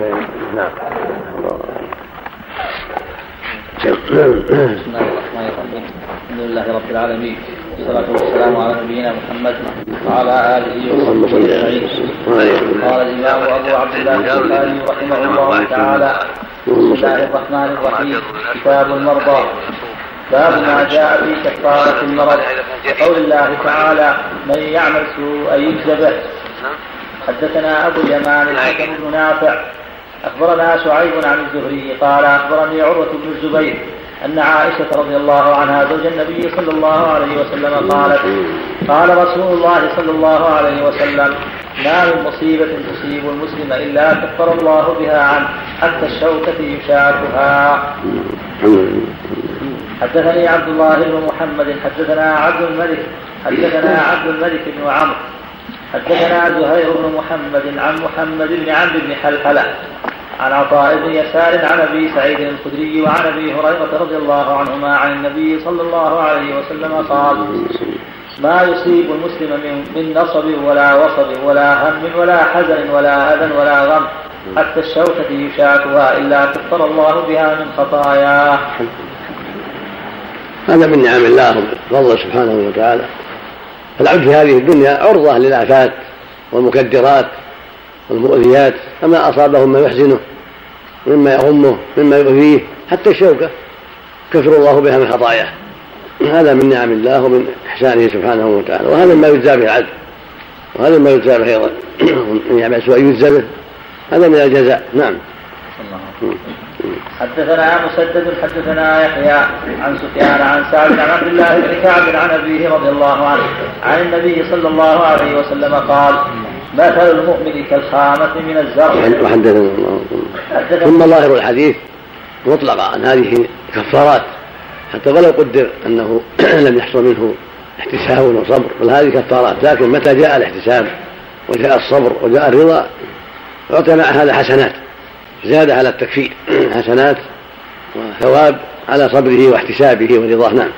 نعم بسم الله الرحمن الرحيم الحمد لله رب العالمين والصلاة والسلام على نبينا محمد وعلى آله وصحبه أجمعين قال الإمام أبو عبد الله البخاري رحمه الله تعالى بسم الله الرحمن الرحيم كتاب المرضى باب ما جاء في كفارة المرض قول الله تعالى من يعمل سوءا يجز به حدثنا أبو اليمان الحكم بن نافع أخبرنا شعيب عن الزهري قال أخبرني عروة بن الزبير أن عائشة رضي الله عنها زوج النبي صلى الله عليه وسلم قالت قال رسول الله صلى الله عليه وسلم ما من مصيبة تصيب المسلم إلا كفر الله بها عنه حتى الشوكة يشاكها حدثني عبد الله بن محمد حدثنا عبد الملك حدثنا عبد الملك بن عمرو حدثنا زهير بن محمد عن محمد بن عمرو بن حلحلة عن عطاء بن يسار عن أبي سعيد الخدري وعن أبي هريرة رضي الله عنهما عن النبي صلى الله عليه وسلم قال ما يصيب المسلم من, من نصب ولا وصب ولا هم ولا حزن ولا أذى ولا غم حتى الشوكة يشاكها إلا كفر الله بها من خطاياه. هذا من نعم الله فضل سبحانه وتعالى. فالعبد في هذه الدنيا عرضة للآفات والمكدرات والمؤذيات فما أصابه مما يحزنه مما يغمه مما يؤذيه حتى الشوكة. كفر الله بها من خطاياه. هذا من نعم الله ومن إحسانه سبحانه وتعالى. وهذا ما يجزى به العبد وهذا ما يجزى به أيضا. من يعمل سوء يجزى به. هذا من الجزاء. نعم. حدثنا مسدد حدثنا يحيى عن سفيان عن سعد عن عبد الله بن كعب عن أبيه رضي الله عنه عن النبي صلى الله عليه وسلم قال مثل المؤمن كالخامة من الزرع. وحدثنا الله ثم ظاهر الحديث مطلقة عن هذه كفارات حتى ولو قدر أنه لم يحصل منه احتساب وصبر بل هذه كفارات لكن متى جاء الاحتساب؟ وجاء الصبر وجاء الرضا أعطي مع هذا حسنات. زاد على التكفير. حسنات وثواب على صبره واحتسابه ورضاه. نعم.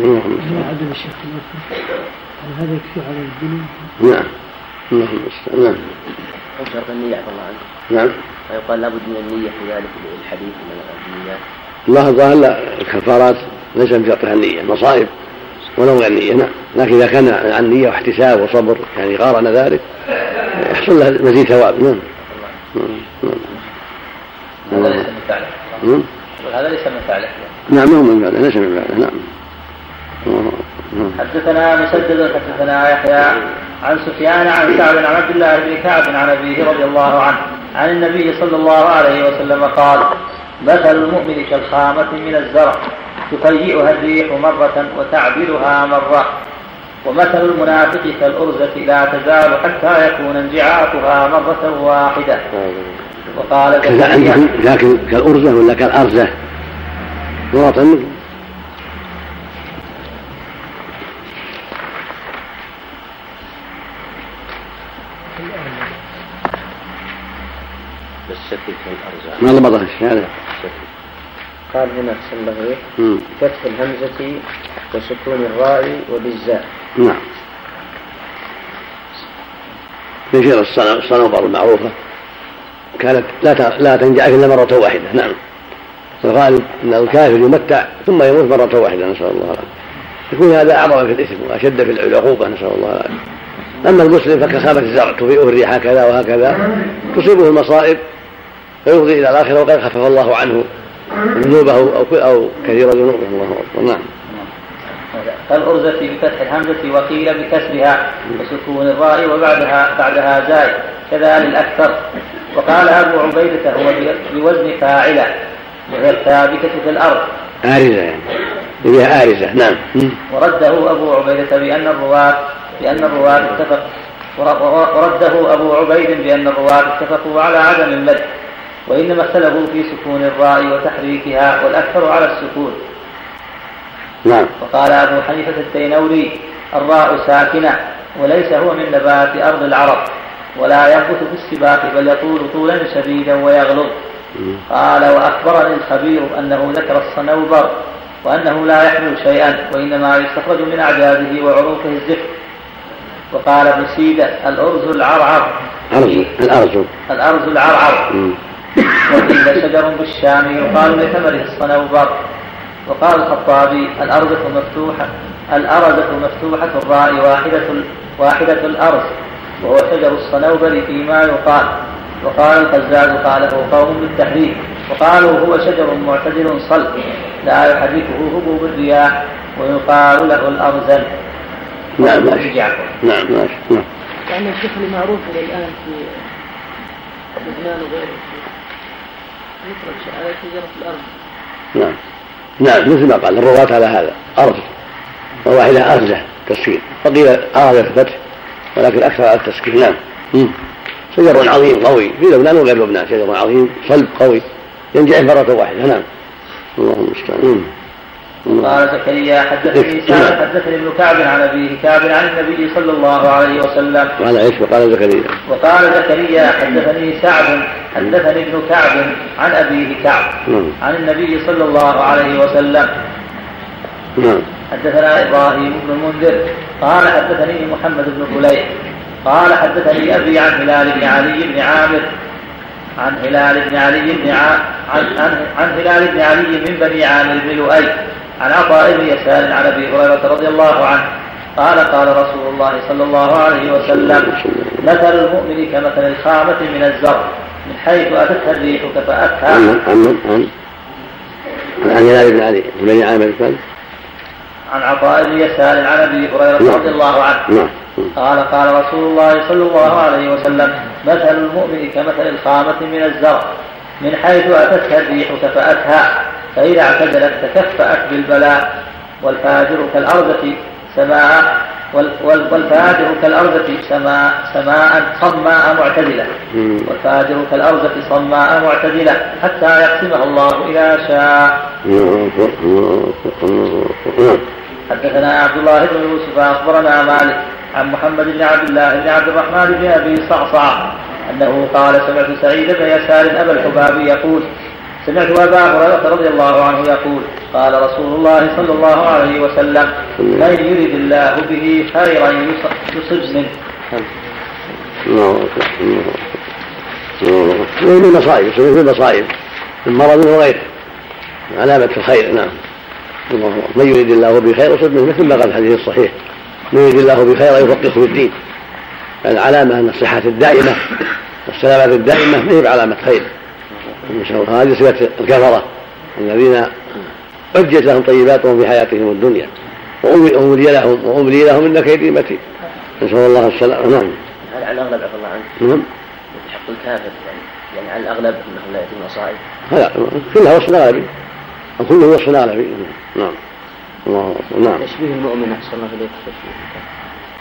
عدم الشك هل هذا يكفي على الذنوب؟ نعم. اللهم نعم. شرط النية عفى الله عنك نعم. ويقال لابد من النية في ذلك الحديث من النيات الله الظاهر لا الكفارات ليس من شرطها النية مصائب ولو غير النية. نعم. لكن إذا كان عن نية واحتساب وصبر يعني قارن ذلك يحصل له مزيد ثواب. نعم. هذا ليس من فعله. هذا ليس من فعله. نعم هو من فعله ليس من فعله نعم. حدثنا مسدد حدثنا يحيى عن سفيان عن سعد عن عبد الله بن كعب عن أبيه رضي الله عنه عن النبي صلى الله عليه وسلم قال مثل المؤمن كالخامة من الزرع تفيئها الريح مرة وتعبرها مرة. ومثل المنافق كالأرزة لا تزال حتى يكون انجعاثها مرة واحدة. وقال لكن كالأرزة ولا كالأرزة؟ مواطن بالسكت كالأرزة. ما ضبطها الشارع؟ قال هنا أحسن له بفتح الهمزة وسكون الراء وبالزاء. نعم. يشير الصنوبر المعروفة كانت لا لا تنجع إلا مرة واحدة. نعم. الغالب أن الكافر يمتع ثم يموت مرة واحدة نسأل الله العافية. يكون هذا أعظم في الإثم وأشد في العقوبة نسأل الله العافية. أما المسلم فكخامة الزرع تضيئه الريح هكذا وهكذا تصيبه المصائب فيفضي إلى الآخرة وقد خفف الله عنه. ذنوبه أو أو كثير ذنوبه الله أكبر. نعم. كالأرزة بفتح الهمزة وقيل بكسرها وسكون الراء وبعدها بعدها زاي كذا للأكثر وقال أبو عبيدة هو بوزن فاعلة. وهي الثابتة في الأرض. آرزة يعني. هي آرزة. نعم. ورده أبو عبيدة بأن الرواة بأن الرواة اتفق ورده أبو عبيد بأن الرواة اتفقوا على عدم المد. وإنما اختلفوا في سكون الراء وتحريكها والأكثر على السكون. نعم. وقال أبو حنيفة التينوري الراء ساكنة وليس هو من نبات أرض العرب ولا ينبت في السباق بل يطول طولا شديدا ويغلظ. قال وأخبرني الخبير أنه ذكر الصنوبر وأنه لا يحمل شيئا وإنما يستخرج من أعداده وعروقه الزفت. وقال ابن سيدة الأرز العرعر. أرز الأرز. الأرز العرعر. وقيل شجر بالشام يقال لثمره الصنوبر وقال الخطابي الأرزة مفتوحة الأرزة مفتوحة الراء واحدة واحدة الأرز وهو شجر الصنوبر فيما يقال. وقال القزاز قاله قوم بالتحريف. وقالوا هو شجر معتدل صلب. لا يحركه هبوب الرياح ويقال له الأرزل. نعم ماشي. نعم ماشي نعم. يعني الشيخ معروف الان في لبنان وغيره. نعم. نعم مثل ما قال الرواة على هذا أرز وواحدة أرزة تسكين. وقيل أرز الفتح ولكن أكثر على التسكين. نعم. شجر عظيم قوي. في لبنان وغير لبنان شجر عظيم صلب قوي ينجح مرة واحدة. نعم. اللهم المستعان. قال زكريا حدثني سعد حدثني ابن كعب عن أبيه كعب عن النبي صلى الله عليه وسلم. قال إيش؟ وقال زكريا. وقال زكريا حدثني سعد حدثني ابن كعب عن أبيه كعب نعم. عن النبي صلى الله عليه وسلم. نعم. حدثنا إبراهيم بن المنذر قال حدثني محمد بن فليح قال حدثني أبي عن هلال بن علي بن عامر عن هلال بن علي بن ع... عن... عن... عن هلال بن علي من بني عامر بن لؤي عن عطاء بن يسار عن أبي هريرة رضي الله عنه قال قال رسول الله صلى الله عليه وسلم مثل المؤمن كمثل الخامة من الزرع من حيث أتتها الريح كفأتها. عن عن عن عن هلال بن علي بن عامر عن عطاء بن يسار عن أبي هريرة نعم. رضي الله عنه. نعم. قال قال رسول الله صلى الله عليه وسلم مثل المؤمن كمثل الخامة من الزرع من حيث أتتها الريح كفأتها. فإذا اعتدلت تكفأت بالبلاء والفاجر كالأرضة سماء وال- وال- والفاجر كالأرضة سماء سماء صماء معتدلة. والفاجر كالأرضة صماء معتدلة حتى يقسمها الله إذا شاء. حدثنا عبد الله بن يوسف أخبرنا مالك عن محمد بن عبد الله بن عبد الرحمن بن أبي صعصع أنه قال سمعت سعيد بن يسار أبا الحباب يقول سمعت أبا هريرة رضي الله عنه يقول قال رسول الله صلى الله عليه وسلم من يرد الله به خيرا يص- يصب منه الله أكبر الله أكبر ومن المصائب في المصائب من مرض وغيره علامة الخير نعم. من يريد الله به خير يصب منه مثل ما قال الحديث الصحيح. من يريد الله به خير يفقهه في الدين. العلامة أن الصحة الدائمة والسلامة الدائمة ما هي بعلامة خير؟ هذه صفة الكفرة. الذين عجت لهم طيباتهم في حياتهم الدنيا. وأملي لهم وأملي لهم إن كيدي متين. نسأل الله السلامة. نعم. هل على الأغلب عفى الله عنك. نعم. يستحق الكافر يعني يعني على الأغلب أنه لا يأتي مصائب هذا كلها وصف أو كله وصف غالبي نعم. الله أكبر نعم. تشبيه المؤمن أحسن الله إليك. تشبيه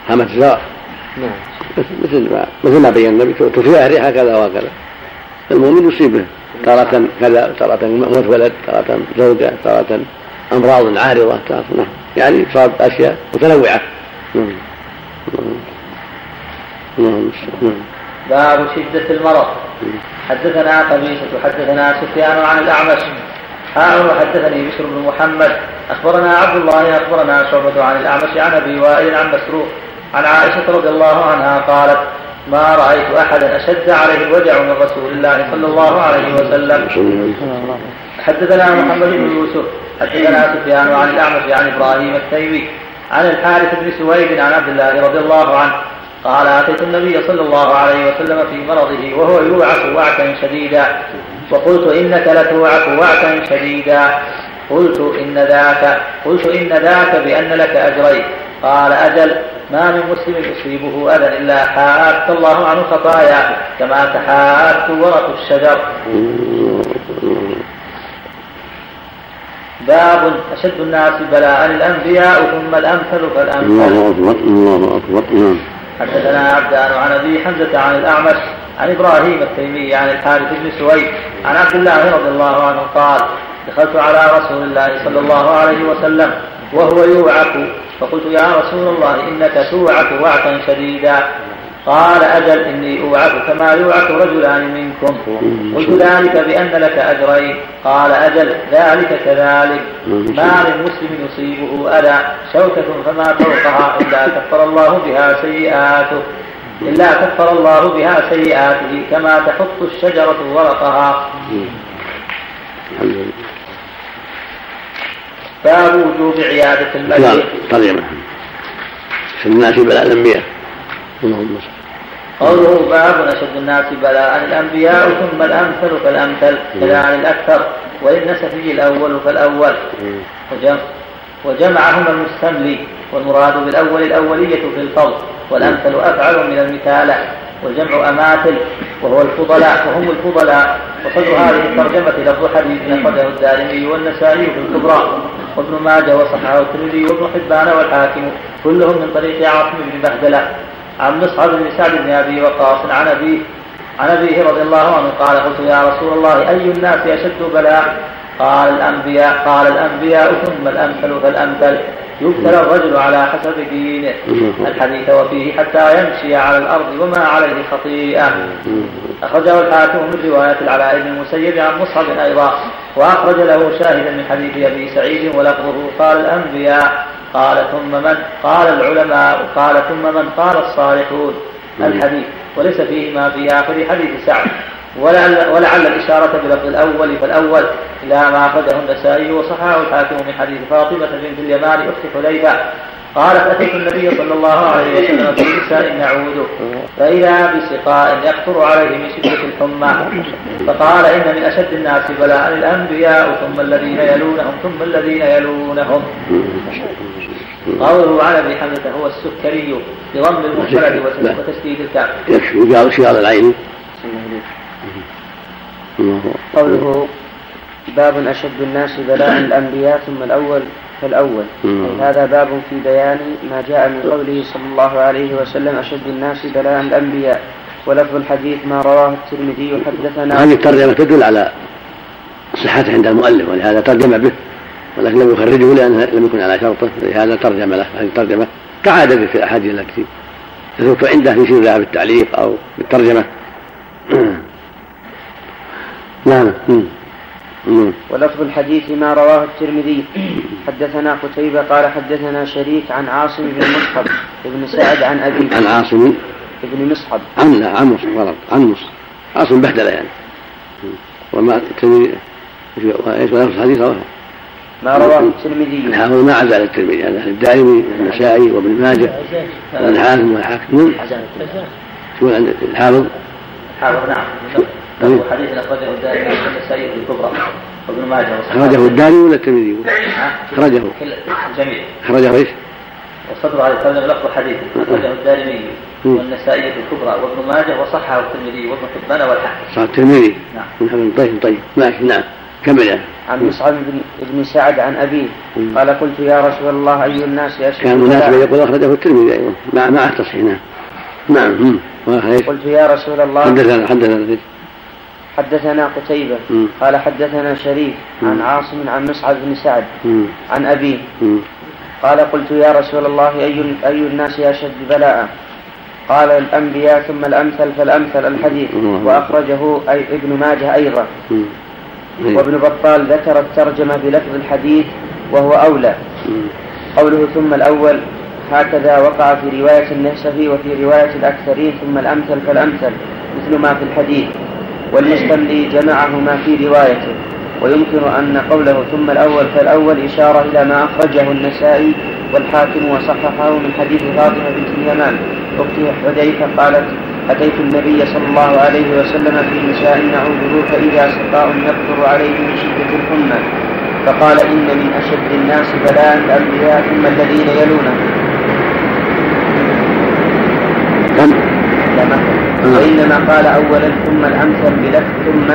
هامة الزرع نعم. مثل ما مثل ما بين النبي تثير هكذا وهكذا. المؤمن يصيبه تارة كذا تارة موت ولد تارة زوجة تارة أمراض عارضة تارة نعم. يعني تصاب أشياء متنوعة. نعم. نعم. نعم. باب شدة المرض. حدثنا قبيصة حدثنا سفيان عن الأعمش. حاول حدثني بشر بن محمد. أخبرنا عبد الله أخبرنا شعبة عن الأعمش عن أبي وائل عن مسروق عن عائشة رضي الله عنها قالت ما رأيت أحدا أشد عليه الوجع من رسول الله صلى الله عليه وسلم. حدثنا محمد بن يوسف حدثنا سفيان عن الأعمش عن إبراهيم التيمي عن الحارث بن سويد عن عبد الله رضي الله عنه قال أتيت النبي صلى الله عليه وسلم في مرضه وهو يوعك وعكا شديدا وقلت إنك لتوعك وعكا شديدا. قلت إن ذاك قلت إن ذاك بأن لك أجرين. قال أجل ما من مسلم يصيبه أذى إلا حات الله عنه خطايا كما تحات ورق الشجر. باب أشد الناس بلاء الأنبياء ثم الأمثل فالأمثل. الله أكبر الله أكبر نعم. حدثنا عبدان عن أبي حمزة عن الأعمش عن إبراهيم التيمي عن الحارث بن سويد عن عبد الله رضي الله عنه قال دخلت على رسول الله صلى الله عليه وسلم وهو يوعك. فقلت يا رسول الله إنك توعك وعكا شديدا. قال أجل إني أوعك كما يوعك رجلان منكم. قلت ذلك بأن لك أجرين. قال أجل ذلك كذلك. ما من مسلم يصيبه أذى. شوكة فما فوقها إلا كفر الله بها سيئاته. إلا كفر الله بها سيئاته. كما تحط الشجرة ورقها. باب وجوب عيادة المريض. ترجمة في الناس بلاء الأنبياء. اللهم صل. قوله باب أشد الناس بلاء الأنبياء ثم الأمثل فالأمثل كذا الأكثر وللنسفي الأول فالأول وجمع وجمعهما المستملي والمراد بالأول الأولية في الفضل والأمثل أفعل من المثال. والجمع أماثل وهو الفضلاء وهم الفضلاء. وصدر هذه الترجمة لفظ حديث أخرجه الدارمي والنسائي في الكبرى. وابن ماجه وصححه الترمذي وابن حبان والحاكم كلهم من طريق عاصم بن بهدلة. عن مصعب بن سعد بن أبي وقاص عن أبيه عن أبيه رضي الله عنه قال قلت يا رسول الله أي الناس أشد بلاء؟ قال الأنبياء قال الأنبياء ثم الأمثل فالأمثل. يبتلى الرجل على حسب دينه. الحديث وفيه حتى يمشي على الأرض وما عليه خطيئة. أخرجه الحاكم من رواية العلاء بن المسيب عن مصعب أيضا. وأخرج له شاهدا من حديث أبي سعيد ولفظه. قال الأنبياء قال ثم من؟ قال العلماء قال ثم من؟ قال الصالحون. الحديث. وليس فيه ما في آخر حديث سعد. ولعل, ولعل الإشارة بلفظ الأول فالأول إلى ما أخرجه النسائي وصححه الحاكم من حديث فاطمة بنت اليمان أخت حذيفة قالت أتيت النبي صلى الله عليه وسلم في نساء نعود فإذا بسقاء يقطر عليه من شدة الحمى. فقال إن من أشد الناس بلاء الأنبياء ثم الذين يلونهم ثم الذين يلونهم. قوله عن ابي حمزه هو السكري بضم المفرد وتسديد الكاف. يكفي يقال شغال العين. قوله باب أشد الناس بلاء الأنبياء ثم الأول فالأول. هذا باب في بيان ما جاء من قوله صلى الله عليه وسلم أشد الناس بلاء الأنبياء. ولفظ الحديث ما رواه الترمذي حدثنا هذه الترجمة تدل على صحته عند المؤلف ولهذا ترجم به ولكن لم يخرجه لأنه لم يكن على شرطه لهذا ترجم له هذه الترجمة كعادة في الأحاديث التي تثبت عنده في سيرها بالتعليق أو بالترجمة. نعم. ولفظ الحديث ما رواه الترمذي. حدثنا قتيبة قال حدثنا شريك عن عاصم بن مصحب بن سعد عن أبي عن عاصم بن مصحب عن لا عن مصحب غلط. عن مصحب عاصم بهدلة يعني. وما الترمذي إيش ولفظ الحديث؟ رواه ما رواه الترمذي. نعم ما عزل الترمذي. هذا الدارمي والنسائي وابن ماجه وأبن حاتم والحاكم. شو الحافظ؟ الحافظ نعم. له حديث أخرجه الدارمي والنسائي في الكبرى وابن ماجه أخرجه الدارمي ولا الترمذي؟ أخرجه. جميع أخرجه إيش؟ وصدر هذا الترجمة لفظ حديث. أخرجه الدارمي والنسائي في الكبرى وابن ماجه وصححه الترمذي وابن حبان والحاكم. صح الترمذي. نعم. طيب طيب. ماشي نعم. كمل يعني. عن مصعب بن ابن سعد عن أبيه. قال قلت يا رسول الله أي الناس أشد كان مناسبا يقول أخرجه الترمذي أيضا مع مع التصحيح نعم. نعم قلت يا رسول الله. حدثنا حدثنا حدثنا قتيبة قال حدثنا شريك عن عاصم عن مصعب بن سعد عن أبيه. قال قلت يا رسول الله أي, أي الناس أشد بلاء؟ قال الأنبياء ثم الأمثل فالأمثل الحديث. وأخرجه أي ابن ماجه أيضا. وابن بطال ذكر الترجمة بلفظ الحديث وهو أولى. قوله ثم الأول هكذا وقع في رواية النهسفي وفي رواية الأكثرين ثم الأمثل فالأمثل مثل ما في الحديث. والمستملي جمعهما في روايته. ويمكن أن قوله ثم الأول فالأول إشارة إلى ما أخرجه النسائي والحاكم وصححه من حديث فاطمة بنت اليمان. أخت حذيفة قالت أتيت النبي صلى الله عليه وسلم في نساء نعوده فإذا سقاء يقطر عليه من شدة الحمى. فقال إن من أشد الناس بلاء الأنبياء ثم الذين يلونهم وإنما قال أولا ثم الأمثل بلفظ ثم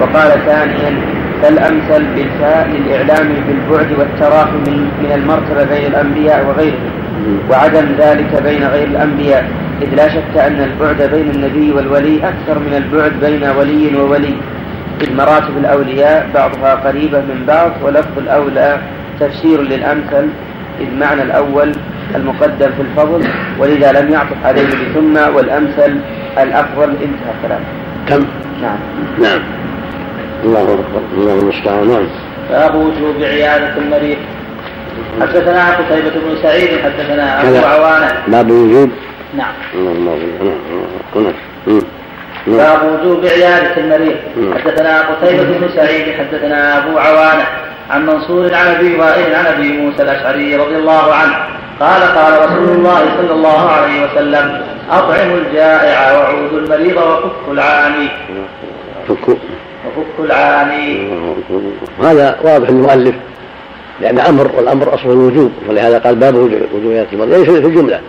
وقال ثانيا فالأمثل بالفاء للإعلام بالبعد والتراخي من, من المرتبة بين الأنبياء وغيرهم. وعدم ذلك بين غير الأنبياء. إذ لا شك أن البعد بين النبي والولي أكثر من البعد بين ولي وولي. إذ مراتب الأولياء بعضها قريبة من بعض ولفظ الأولى تفسير للأمثل إذ معنى الأول المقدم في الفضل ولذا لم يعطف عليه بثم والأمثل الأفضل انتهى الكلام تم. نعم. نعم. الله أكبر. الله المستعان. نعم. باب وجوب عيادة المريض. حدثنا قتيبة بن سعيد حدثنا أبو عوانة. باب وجوب. نعم. نعم. باب وجوب عيادة المريض. حدثنا قتيبة بن سعيد حدثنا أبو عوانة. عن منصور عن أبي وائل عن أبي موسى الأشعري رضي الله عنه قال قال رسول الله صلى الله عليه وسلم أطعموا الجائع وعودوا المريض وفكوا العاني. فك وفك العاني. هذا واضح المؤلف لأن أمر والأمر أصل الوجوب ولهذا قال باب وجوب عيادة المريض ليس في الجملة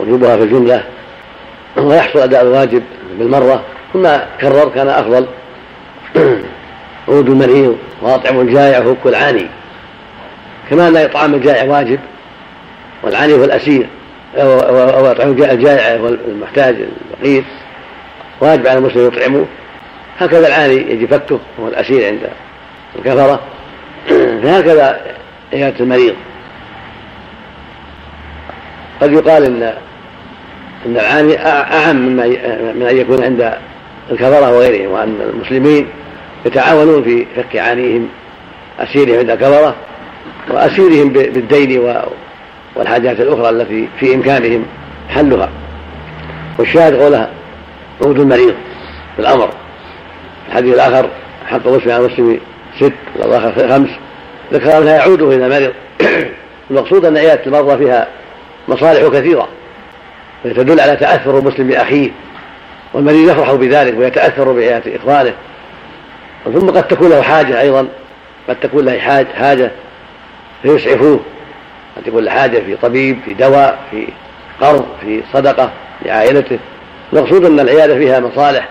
وجوبها في الجملة. ويحصل أداء الواجب بالمرة ثم كرر كان أفضل. عود المريض وأطعم الجائع وفك العاني كما أن إطعام الجائع واجب والعاني هو الأسير أو إطعام الجائع والمحتاج الفقير واجب على المسلم يطعمه. هكذا العاني يجي فكه وهو الأسير عند الكفرة. فهكذا عيادة المريض. قد يقال إن أن العاني أعم مما من أن يكون عند الكفرة وغيرهم وأن المسلمين يتعاونون في فك عانيهم أسيرهم عند الكفرة وأسيرهم بالدين والحاجات الأخرى التي في إمكانهم حلها. والشاهد قولها عود المريض بالأمر الحديث الآخر حق مسلم على مسلم ست والآخر خمس. ذكر أنها يعود إذا مرض المقصود أن عيادة المرضى فيها مصالح كثيرة. وتدل على تأثر المسلم بأخيه والمريض يفرح بذلك ويتأثر بعيادة إخوانه. ثم قد تكون له حاجة أيضا قد تكون له حاجة, فيسعفوه قد تكون له حاجة في طبيب في دواء في قرض في صدقة لعائلته المقصود أن العيادة فيها مصالح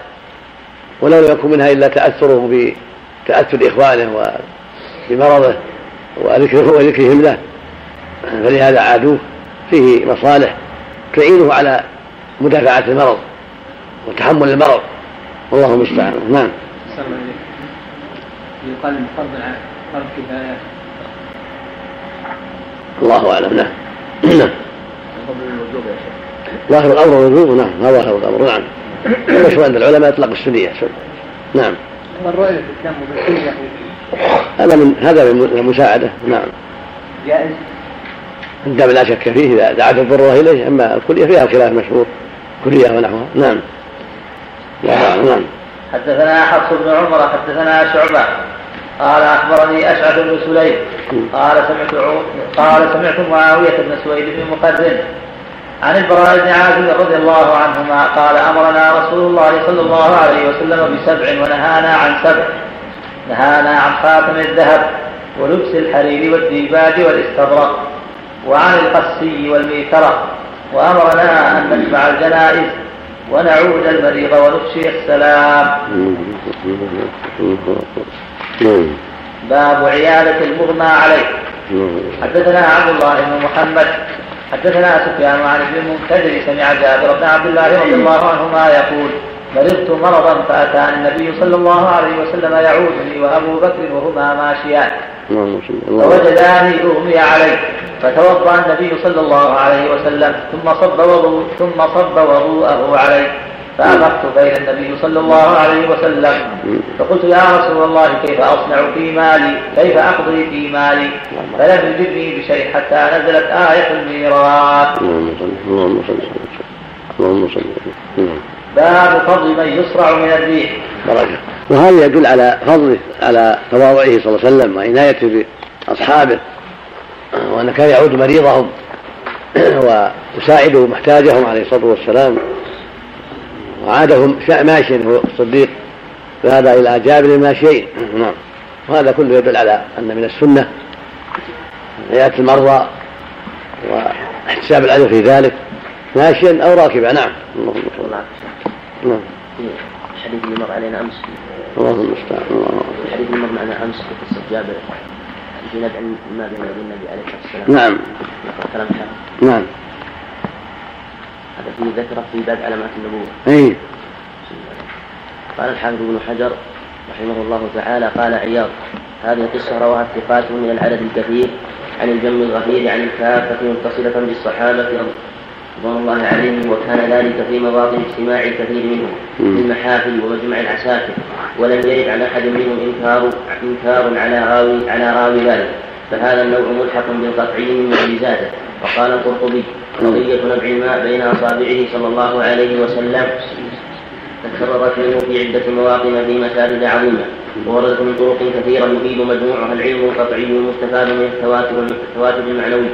ولو لم يكن منها إلا تأثره بتأثر إخوانه وبمرضه وذكرهم له. فلهذا عادوه. فيه مصالح تعينه على مدافعة المرض وتحمل المرض. والله المستعان. نعم. يقال فرض فرض كفاية. الله أعلم نعم. نعم. ظاهر الأمر الوجوب نعم. هذا ظاهر الأمر نعم. مشهور عند العلماء يطلق السنية نعم. والرؤية في الدم هذا من هذا من المساعدة نعم. جائز؟ الدم لا شك فيه إذا دعت الضرورة إليه أما الكلية فيها خلاف مشهور. كلية ونحوها نعم. نعم. حدثنا حفص بن عمر حدثنا شعبة. قال أخبرني أشعث بن سليم. قال سمعت قال سمعت معاوية بن سويد بن مقرن عن البراء بن عازب رضي الله عنهما قال أمرنا رسول الله صلى الله عليه وسلم بسبع ونهانا عن سبع. نهانا عن خاتم الذهب ولبس الحرير والديباج والاستبرق وعن القسي والميكرة وأمرنا أن نتبع الجنائز ونعود المريض ونفشي السلام. باب عيادة المغمى عليه. حدثنا عبد الله بن محمد حدثنا سفيان عن ابن المنكدر سمع جابر بن عبد الله رضي الله عنهما يقول مرضت مرضا فأتاني النبي صلى الله عليه وسلم يعودني وأبو بكر وهما ماشيان. فوجداني أغمي عليه فتوضأ النبي صلى الله عليه وسلم ثم صب وضوء ثم صب وضوءه عليه فأفقت بين النبي صلى الله عليه وسلم. فقلت يا رسول الله كيف أصنع في مالي؟ كيف أقضي في مالي؟ فلم يجبني بشيء حتى نزلت آية الميراث. اللهم صل اللهم صل باب فضل من يصرع من الريح. بركة وهذا يدل على فضله على تواضعه صلى الله عليه وسلم وعنايته بأصحابه وأن كان يعود مريضهم ويساعد محتاجهم عليه الصلاة والسلام. وعادهم ماشيا هو الصديق. ذهب إلى جابر ماشيين نعم. وهذا كله يدل على أن من السنة عيادة المرضى واحتساب الأجر في ذلك. ماشيا أو راكبا نعم. نعم الحديث اللي مر علينا أمس الله المستعان الحديث اللي مر معنا أمس في قصة جابر في ندع ما بين النبي عليه الصلاة والسلام نعم كلام نعم هذا فيه ذكره في باب علامات النبوة أي قال الحافظ ابن حجر رحمه الله تعالى قال عياض هذه قصة رواها الثقات من العدد الكثير عن الجم الغفير عن الكافة متصلة بالصحابة رضوان الله عليهم وكان ذلك في مواطن اجتماع الكثير منهم في المحافل ومجمع العساكر ولم يرد عن أحد منهم إنكار إنكار على راوي على راوي ذلك. فهذا النوع ملحق بالقطعي من معجزاته. وقال القرطبي قضية نبع الماء بين أصابعه صلى الله عليه وسلم تكررت منه في عدة مواطن في مساجد عظيمة ووردت من طرق كثيرة يفيد مجموعها العلم القطعي المستفاد من التواتر التواتر المعنوي.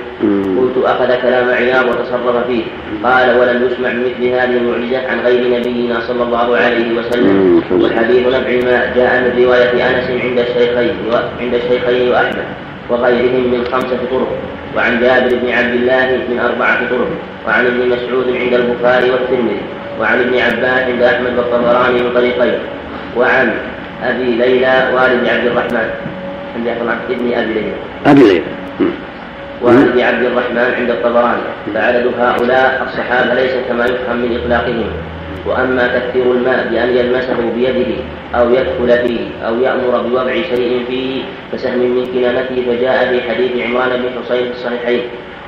قلت أخذ كلام عياض وتصرف فيه. قال ولم يسمع بمثل هذه المعجزة عن غير نبينا صلى الله عليه وسلم. والحديث نبع ما جاء من رواية أنس عند الشيخين عند الشيخين وأحمد وغيرهم من خمسة طرق وعن جابر بن عبد الله من أربعة طرق وعن ابن مسعود عند البخاري والترمذي. وعن ابن عباس عند أحمد والطبراني من طريقين وعن أبي ليلى والد عبد الرحمن. عند ابن أبي ليلى. أبي ليلى. والد عبد الرحمن عند الطبراني. فعدد هؤلاء الصحابة ليس كما يفهم من إطلاقهم. وأما تكثير الماء بأن يلمسه بيده أو يدخل فيه أو يأمر بوضع شيء فيه فسهم من كنانته فجاء في حديث عمران بن حصين في الصحيحين.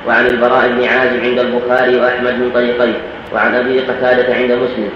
وعن البراء بن عازب عند البخاري وأحمد من طريقين وعن أبي قتادة عند مسلم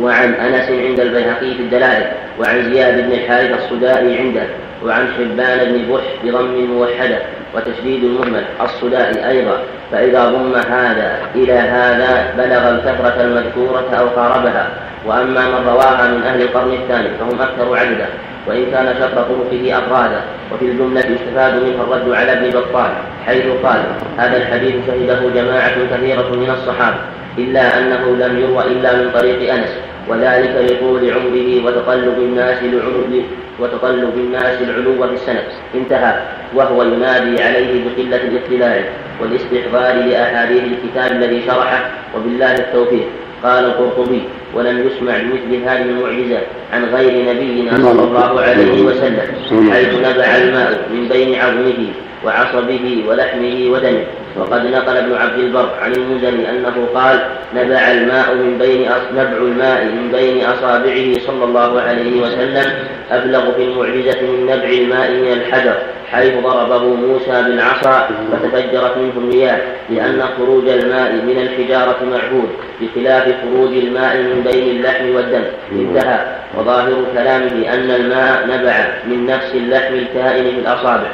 وعن أنس عند البيهقي في الدلائل وعن زياد بن الحارث الصدائي عنده. وعن حبان بن بح بضم الموحدة وتشديد المهمل الصدائي أيضا فإذا ضم هذا إلى هذا بلغ الكثرة المذكورة أو قاربها وأما من رواها من أهل القرن الثاني فهم أكثر عددا وإن كان شر طرقه أفرادا وفي الجملة يستفاد منه الرد على ابن بطال حيث قال هذا الحديث شهده جماعة كثيرة من الصحابة إلا أنه لم يروى إلا من طريق أنس وذلك لطول عمره وتطلب الناس العلو وتطلب الناس العلو في السند انتهى. وهو ينادي عليه بقلة الاطلاع والاستحضار لأحاديث الكتاب الذي شرحه وبالله التوفيق. قال القرطبي ولم يسمع بمثل هذه المعجزة عن غير نبينا صلى الله عليه وسلم حيث نبع الماء من بين عظمه وعصبه ولحمه ودمه. وقد نقل ابن عبد البر عن المزني أنه قال نبع الماء من بين نبع الماء من بين أصابعه صلى الله عليه وسلم أبلغ في المعجزة من نبع الماء من الحجر حيث ضربه موسى بالعصا فتفجرت منه المياه لأن خروج الماء من الحجارة معهود بخلاف خروج الماء من بين اللحم والدم. انتهى. وظاهر كلامه أن الماء نبع من نفس اللحم الكائن في الأصابع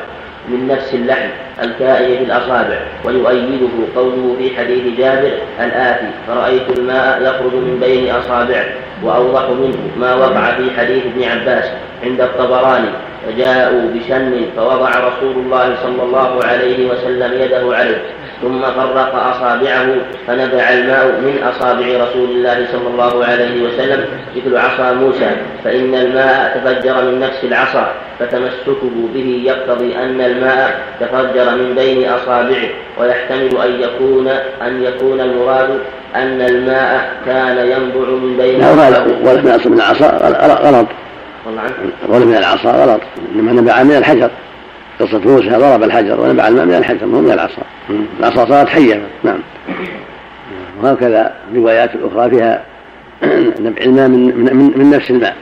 من نفس اللحم الكائن في الأصابع ويؤيده قوله في حديث جابر الآتي فرأيت الماء يخرج من بين أصابعه وأوضح منه ما وقع في حديث ابن عباس عند الطبراني فجاءوا بشن فوضع رسول الله صلى الله عليه وسلم يده عليه. ثم فرق أصابعه فنبع الماء من أصابع رسول الله صلى الله عليه وسلم مثل عصا موسى فإن الماء تفجر من نفس العصا فتمسكه به يقتضي أن الماء تفجر من بين أصابعه ويحتمل أن يكون أن يكون المراد أن الماء كان ينبع من بين لا ولم يصل من العصا غلط. ولم من العصا غلط إنما نبع من الحجر. قصة موسى ضرب الحجر ونبع الماء من الحجر من العصا. العصا صارت حية. نعم. وهكذا الروايات الأخرى فيها نبع الماء من, من, من نفس الماء.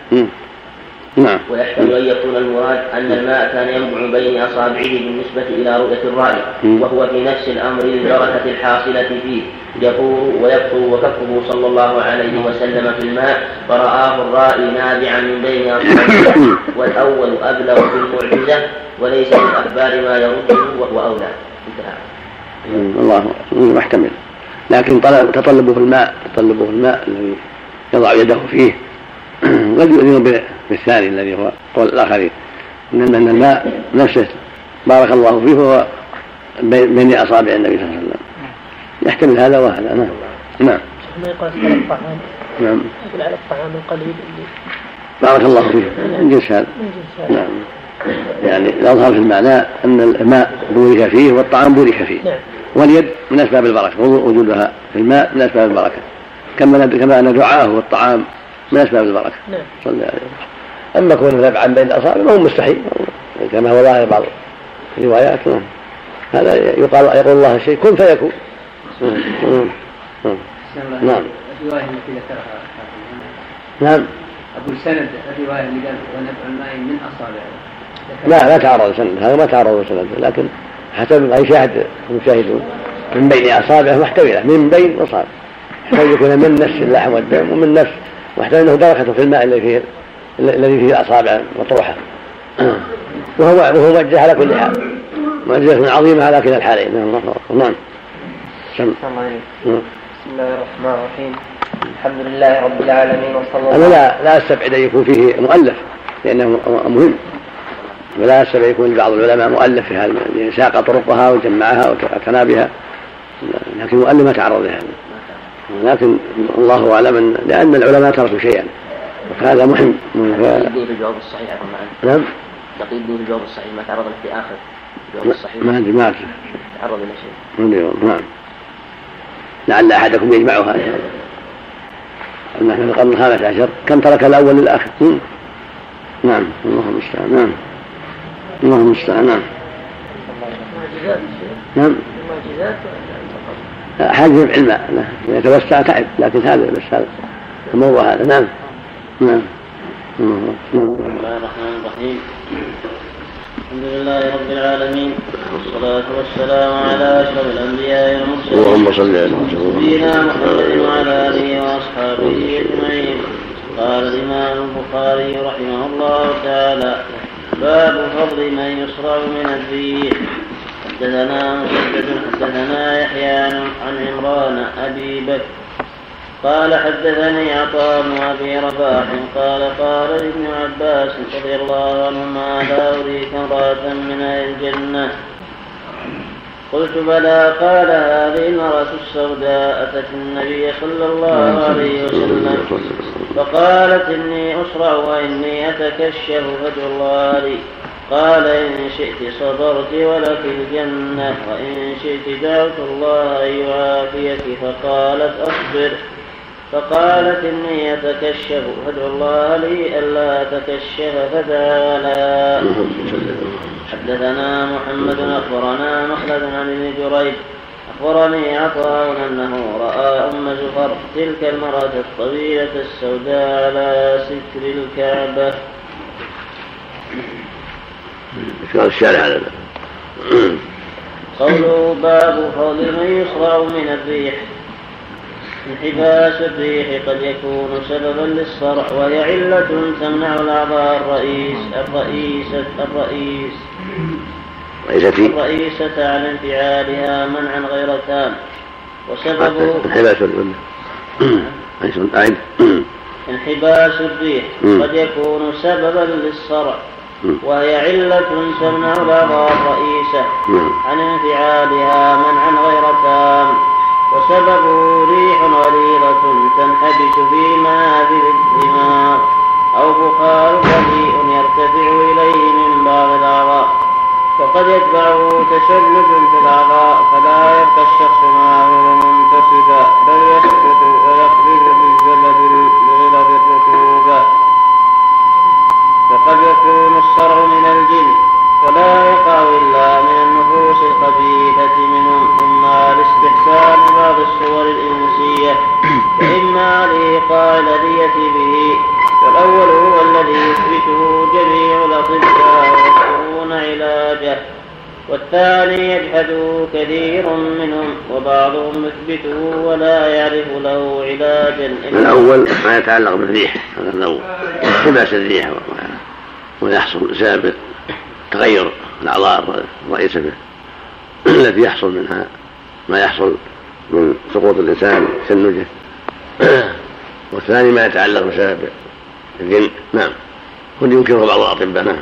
نعم. ويحتمل أن يكون المراد أن الماء كان ينبع بين أصابعه بالنسبة إلى رؤية الرأي وهو في نفس الأمر للبركة الحاصلة فيه. يفور ويكفر وكفه صلى الله عليه وسلم في الماء فرآه الرائي نابعا من بين أصابعه والأول أبلغ في المعجزة وليس من أخبار ما يرده وهو أولى. انتهى. الله محتمل. لكن تطلبه الماء تطلبه الماء الذي يضع يده فيه. قد يؤذن بالثاني الذي هو قول الآخرين. إن الماء نفسه بارك الله فيه هو بين أصابع النبي صلى الله عليه وسلم. يحتمل هذا وهذا. نعم. نعم. ما يقال على الطعام؟ نعم. يقول على الطعام القليل اللي بارك الله فيه. من جنس هذا نعم. يعني الأظهر في المعنى أن الماء بورك فيه والطعام بورك فيه. نعم. واليد من أسباب البركة وجودها في الماء من أسباب البركة. كما كما أن دعاءه والطعام من أسباب البركة. نعم. صلى الله عليه وسلم. أما كونه نبعا بين الأصابع فهو مستحيل. كما هو ظاهر بعض الروايات. نعم. هذا يقال يقول الله الشيء كن فيكون. نعم. الرواية التي ذكرها نعم. أقول سند الرواية اللي قال ونبع الماء من أصابعه لا لا تعرض سند هذا ما تعرض سند لكن حسب أي شاهد المشاهدون من بين أصابعه محتملة. من بين يحتاج يكون من نفس اللحم والدم ومن نفس واحتمل أنه دركة في الماء الذي فيه الذي فيه الأصابع مطروحة وهو وهو موجه على كل حال. معجزة عظيمة على كلا الحالين. نعم نعم. سم بسم الله الرحمن الرحيم. الحمد لله رب العالمين وصلى الله لا لا أستبعد أن يكون فيه مؤلف لأنه مهم. ولا يستبعد يكون بعض العلماء مؤلف في هذا ساق طرقها وجمعها واعتنى بها لكن المؤلف ما تعرض لهذا. ولكن الله أعلم لأن العلماء تركوا شيئا. وهذا مهم. تقييد الجواب الصحيح نعم. تقييد الجواب الصحيح. ما تعرض له في آخر الجواب الصحيح؟ ما أدري ما أدري. تعرض إلى شيء. نعم. لعل أحدكم يجمعها. نحن في القرن الخامس عشر. كم ترك الأول للآخر؟ نعم. الله المستعان. نعم. الله المستعان. نعم. نعم. حاجة في علم يتوسع تعب لكن هذا بس هذا. الموضوع هذا. نعم. نعم. بسم الله الرحمن الرحيم. الحمد لله رب العالمين. والصلاة والسلام على أشرف الأنبياء والمرسلين. اللهم صل على نبينا محمد وعلى آله وأصحابه أجمعين. قال الإمام البخاري رحمه الله تعالى باب فضل من يصرع من الريح حدثنا مسدد حدثنا يحيى عن عمران أبي بكر. قال حدثني عطاء بن أبي رباح. قال قال ابن عباس رضي الله عنهما لا أريك امرأة من أهل الجنة. قلت بلى. قال هذه المرأة السوداء أتت النبي صلى الله عليه وسلم. فقالت إني أسرع وإني أتكشف فادعو الله لي. قال إن شئت صبرت ولك الجنة وإن شئت دعوت الله أن يعافيك فقالت أصبر. فقالت إني أتكشف فادعو الله لي ألا أتكشف فدعا لها حدثنا محمد أخبرنا مخلد عن ابن جريج أخبرني عطاء أنه رأى أم زفر تلك المرأة الطويلة السوداء على ستر الكعبة. قال الشارع هذا. قوله باب فضل من يصرع من الريح. انحباس الريح قد يكون سببا للصرع وهي علة تمنع الأعضاء الرئيس الرئيسة الرئيس رئيستي. الرئيسة عن انفعالها منعا غير تام. وسببه انحباس انحباس الريح قد يكون سببا للصرع. وهي علة تمنع الأعضاء الرئيسة عن انفعالها منعا غير تام. وسببه ريح غليظة تنحبس في منابر الدماغ. أو بخار بذيء يرتفع إليه من بعض الأعضاء. وقد يتبعه تشنج في الأعضاء كثير منهم وبعضهم يثبته ولا يعرف له علاجا. الأول ما يتعلق بالريح هذا الأول. لباس الريح ويحصل بسبب تغير الأعضاء الرئيسة التي يحصل منها ما يحصل من سقوط الإنسان تشنجه والثاني ما يتعلق بسبب الجن. نعم. قد ينكره بعض الأطباء نعم.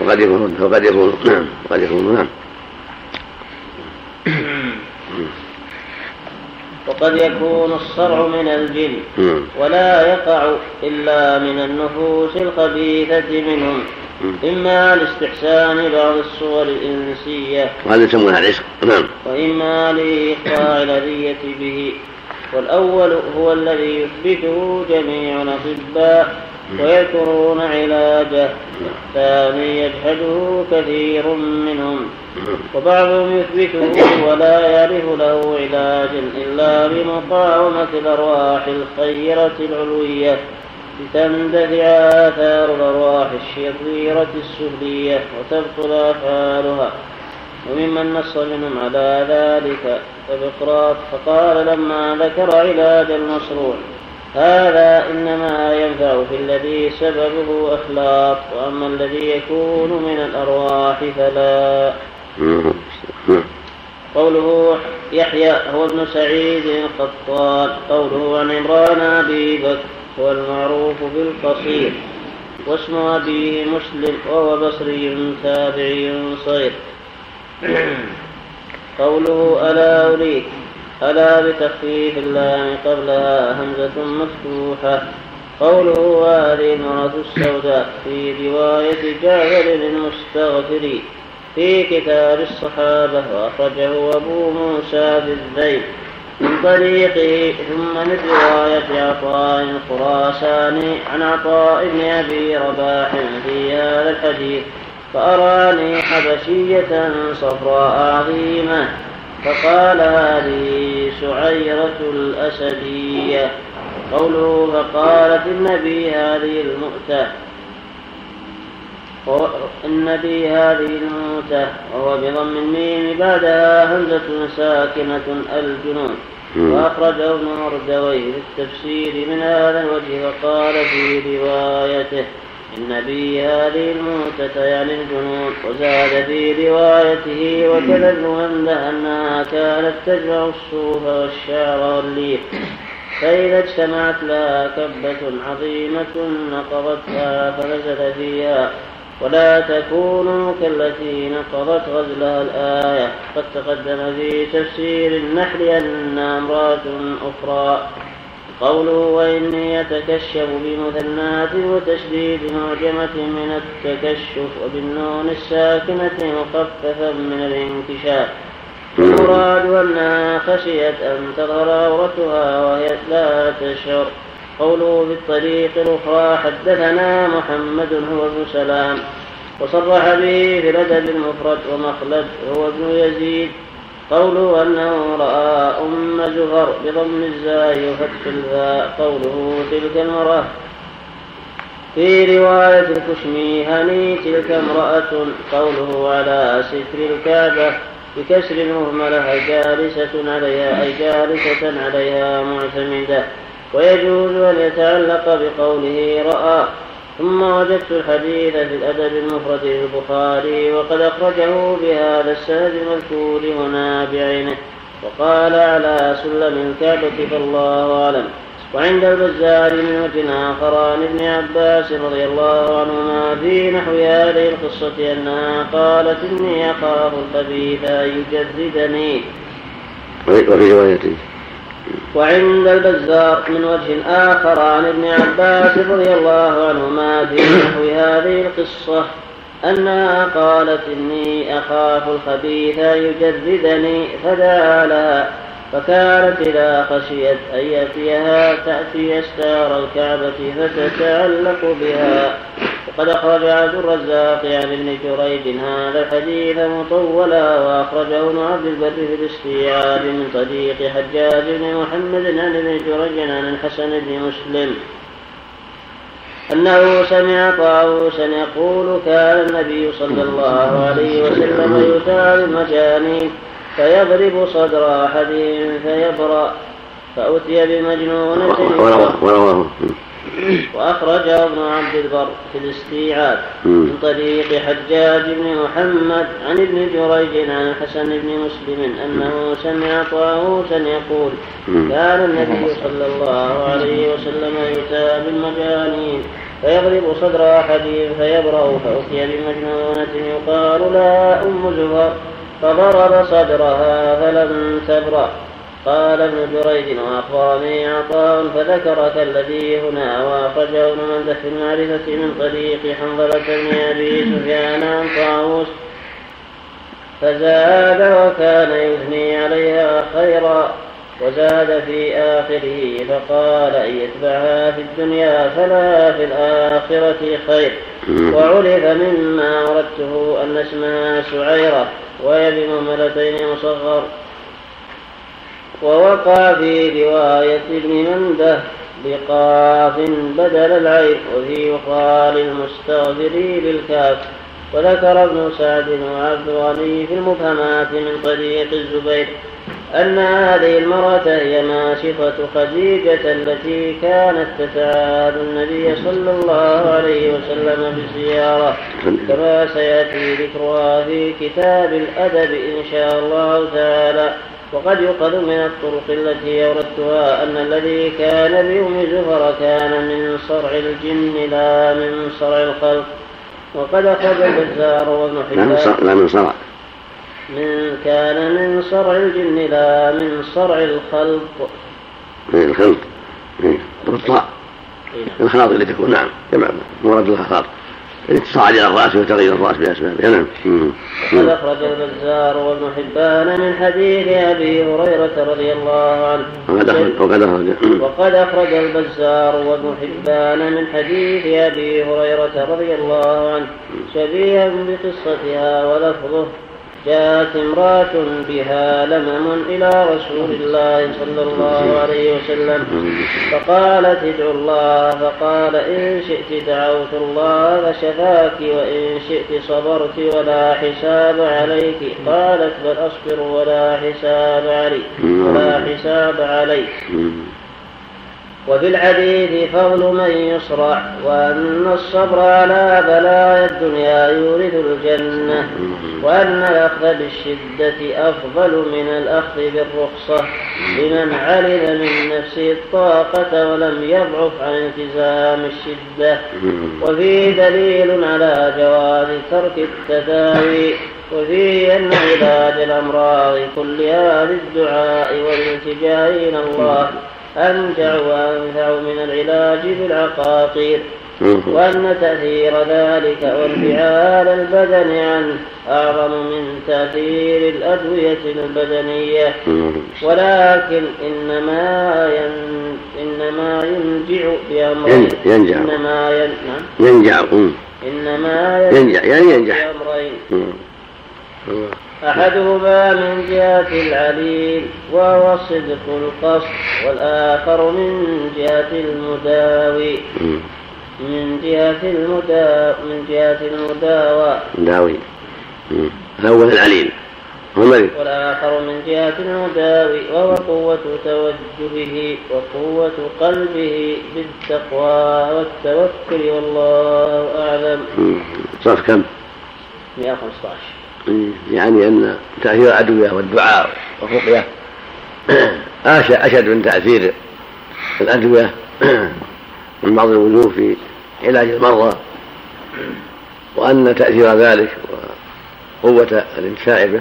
وقد يكون وقد يكون نعم. وقد يكون نعم. وقد يكون الصرع من الجن ولا يقع إلا من النفوس الخبيثة منهم. إما لاستحسان بعض الصور الإنسية وهذا يسمونها العشق. نعم. وإما لإيقاع الأذية به. والأول هو الذي يثبته جميع الأطباء ويذكرون علاجه. والثاني يجحده كثير منهم. وبعضهم يثبته ولا يعرف له علاجا إلا بمقاومة الأرواح الخيرة العلوية لتندفع آثار الأرواح الشريرة السفلية وتبطل أفعالها. وممن نص منهم على ذلك فبقراط فقال لما ذكر علاج المشروع هذا إنما ينفع في الذي سببه أخلاق وأما الذي يكون من الأرواح فلا. قوله يحيى هو ابن سعيد القطان قوله عن عمران أبي بكر هو المعروف بالقصير. واسم أبيه مسلم وهو بصري تابعي صغير. قوله ألا أريك. ألا بتخفيف اللام قبلها همزة مفتوحة. قوله هذه المرأة السوداء في رواية جابر المستغفري في كتاب الصحابة وأخرجه أبو موسى في الذيل من طريقه ثم من رواية عطاء الخراساني عن عطاء بن أبي رباح في هذا الحديث فأراني حبشية صفراء عظيمة فقال هذه سعيرة الأسدية. قوله فقالت النبي هذه المؤتة. إن في هذه الموتة وهو بضم الميم بعدها همزة ساكنة الجنون وأخرجه ابن مردويه في التفسير من هذا الوجه وقال في روايته إن في هذه الموتة يعني الجنون وزاد في روايته وكذا ابن أنها كانت تجمع الصوف والشعر والليف. فإذا اجتمعت لها كبة عظيمة نقضتها فنزل فيها ولا تكونوا كالتي نقضت غزلها الآية قد تقدم في تفسير النحل أنها امرأة أخرى قوله وإني يتكشف بمثنات وتشديد معجمة من التكشف وبالنون الساكنة مخففا من الانكشاف. المراد أنها خشيت أن تظهر عورتها وهي لا تشعر. قوله في الطريق الأخرى حدثنا محمد هو ابن سلام وصرح به في الأدب المفرد ومخلد هو ابن يزيد قوله أنه رأى أم زفر بضم الزاي وفتح الفاء قوله تلك المرأة. في رواية الكشميهني تلك امرأة قوله على ستر الكعبة بكسر المهملة أي جالسة عليها أي جالسة عليها معتمدة. ويجوز أن يتعلق بقوله رأى ثم وجدت الحديث في الأدب المفرد للبخاري وقد أخرجه بهذا السند المذكور هنا بعينه وقال على سلم الكعبة فالله أعلم. وعند البزار من وجه آخر عن ابن عباس رضي الله عنهما في نحو هذه القصة أنها قالت إني أخاف الخبيث أن يجردني وفي رواية وعند البزار من وجه آخر عن ابن عباس رضي الله عنهما في نحو هذه القصة أنها قالت إني أخاف الخبيث يجردني فدعا لها. فكانت إذا خشيت أن يأتيها تأتي أستار الكعبة فتتعلق بها. وقد أخرج عبد الرزاق عن ابن جريج هذا الحديث مطولا وأخرجه ابن عبد البر في الاستيعاب من طريق حجاج بن محمد عن ابن جريج عن الحسن بن مسلم. أنه سمع طاووسا يقول كان النبي صلى الله عليه وسلم يؤتى بالمجانين فيضرب صدر أحدهم فيبرأ فأتي بمجنونة ورواه وأخرجه ابن عبد البر في الاستيعاب من طريق حجاج بن محمد عن ابن جريج عن الحسن بن مسلم أنه سمع طاووسا يقول كان النبي صلى الله عليه وسلم يؤتى بالمجانين فيضرب صدر أحدهم فيبرأ فأتي بمجنونة يقال لها أم زهر. فضرب صدرها فلم تبرأ. قال ابن جريج وأخبرني عطاء فذكر كالذي هنا وأخرجه ابن منده في المعرفة من طريق حنظلة بن أبي سفيان عن طاووس. فزاد وكان يثني عليها خيرا. وزاد في آخره فقال إن يتبعها في الدنيا فلا في الآخرة خير. وعرف مما أردته أن اسمها سعيرة وهي بمهملتين مصغر. ووقع في رواية ابن مندة بقاف بدل العين وفي يقال المستغفر بالكاف وذكر ابن سعد وعبد الغني في المبهمات من طريق الزبير. أن هذه المرأة هي ماشطة خديجة التي كانت تتعاد النبي صلى الله عليه وسلم بزيارة. كما سيأتي ذكرها في كتاب الأدب إن شاء الله تعالى. وقد يؤخذ من الطرق التي أوردتها أن الذي كان بيوم زفر كان من صرع الجن لا من صرع الخلق. وقد أخرج البزار وابن لا من صرع. من كان من صرع الجن لا من صرع الخلق. من الخلق. بالطاء الخلاط اللي تكون. نعم. جمع مراد الخلاط الاتصال إلى الرأس وتغيير الرأس باسبابها نعم. وقد أخرج البزار وابن حبان من حديث أبي هريرة رضي الله عنه. وقد اخرج وقد أخرج. وقد أخرج البزار وابن حبان من حديث أبي هريرة رضي الله عنه. شبيها بقصتها ولفظه. جاءت امرأة بها لمم إلى رسول الله صلى الله عليه وسلم فقالت ادعوا الله فقال إن شئت دعوت الله فشفاك وإن شئت صبرت ولا حساب عليك. قالت بل أصبر ولا حساب علي ولا حساب عليك. وفي الحديث فضل من يصرع وأن الصبر على بلايا الدنيا يورث الجنة وأن الأخذ بالشدة أفضل من الأخذ بالرخصة لمن علم من نفسه الطاقة ولم يضعف عن التزام الشدة. وفيه دليل على جواز ترك التداوي وفيه أن علاج الأمراض كلها بالدعاء والالتجاء إلى الله. أنجع وأنفع من العلاج بالعقاقير وأن تأثير ذلك وانفعال البدن عنه أعظم من تأثير الأدوية البدنية. ولكن إنما ين إنما ينجع بأمرين ينجع إنما ين... نعم. ينجع إنما ينجع يعني ينجح بأمرين. أحدهما من جهة العليل وهو صدق القصد والآخر من جهة المداوي. من جهة المدا من جهة المداوى. مداوي. الأول العليل والآخر من جهة المداوي وهو قوة توجهه وقوة قلبه بالتقوى والتوكل والله أعلم. صف كم؟ 115 يعني أن تأثير الأدوية والدعاء والرقية. أشد من تأثير الأدوية من بعض الوجوه في علاج المرضى وأن تأثير ذلك وقوة الانتفاع به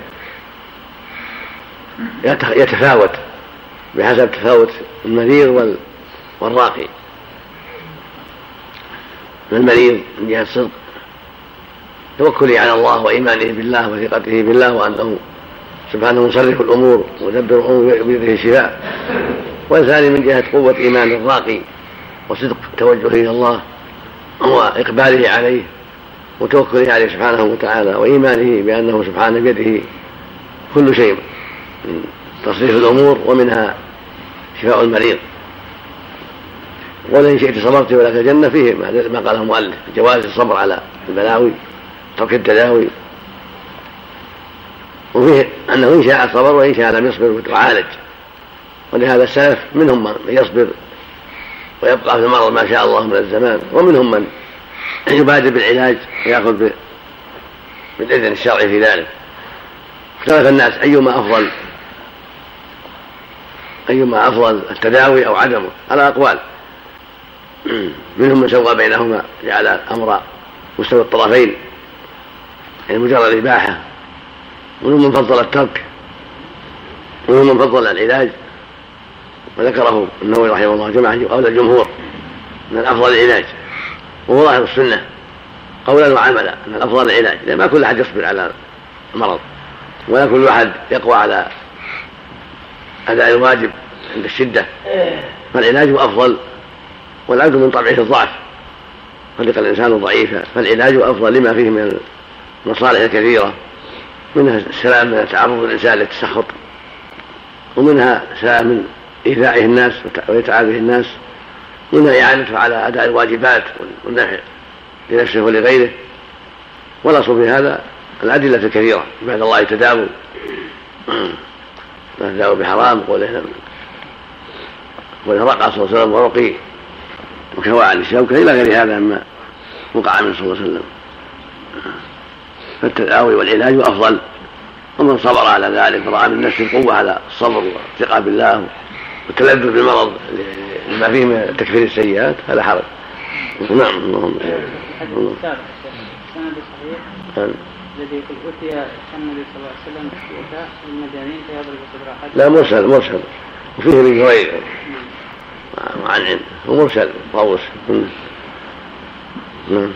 يتفاوت بحسب تفاوت المريض والراقي. المريض من جهة الصدق. توكله على الله وإيمانه بالله وثقته بالله وأنه سبحانه مصرف الأمور ومدبر الأمور بيده الشفاء. والثاني من جهة قوة إيمان الراقي وصدق توجهه إلى الله وإقباله عليه وتوكله عليه سبحانه وتعالى وإيمانه بأنه سبحانه بيده كل شيء من تصريف الأمور ومنها شفاء المريض. ولئن شئت صبرت ولك الجنة فيه ما قاله المؤلف جواز الصبر على البلاوي ترك التداوي. وفيه أنه إن شاء صبر وإن شاء لم يصبر وعالج ولهذا السلف منهم من يصبر ويبقى في المرض ما شاء الله من الزمان ومنهم من يبادر بالعلاج ويأخذ بالإذن الشرعي في ذلك. اختلف الناس أيما أفضل أيما أفضل التداوي أو عدمه. على أقوال. منهم من سوى بينهما جعل الأمر مستوى الطرفين. يعني مجرد الإباحة ومنهم من فضل الترك. ومنهم من فضل العلاج. وذكره النووي رحمه الله جماعة قول الجمهور أن الأفضل العلاج. وهو ظاهر السنة. قولا وعملا أن الأفضل العلاج. لأن ما كل أحد يصبر على المرض ولا كل أحد يقوى على أداء الواجب عند الشدة. فالعلاج أفضل. والعبد من طبعه الضعف. خلق الإنسان ضعيفا. فالعلاج أفضل لما فيه من المصالح الكثيرة منها السلام من تعرض الإنسان للتسخط ومنها سلام من إيذائه الناس وإتعابه الناس. منها إعانته على أداء الواجبات والنفع لنفسه ولغيره. والأصل في هذا. الأدلة الكثيرة. عباد الله تداووا ما بحرام. قوله قوله رقص صلى الله عليه وسلم ورقي. وكوى عن الشوكة إلى غير هذا مما وقع منه صلى الله عليه وسلم. فالتداوي والعلاج أفضل. ومن صبر على ذلك ورأى من نفسه القوة على الصبر والثقة بالله والتلذذ بالمرض لما فيه من تكفير السيئات فلا حرج. نعم اللهم. الذي يقول أتي النبي صلى الله عليه وسلم بشيكاء المدنيين فيضرب صدر لا مرسل مرسل. وفيه من جرير وعن عند ومرسل طاووس. نعم.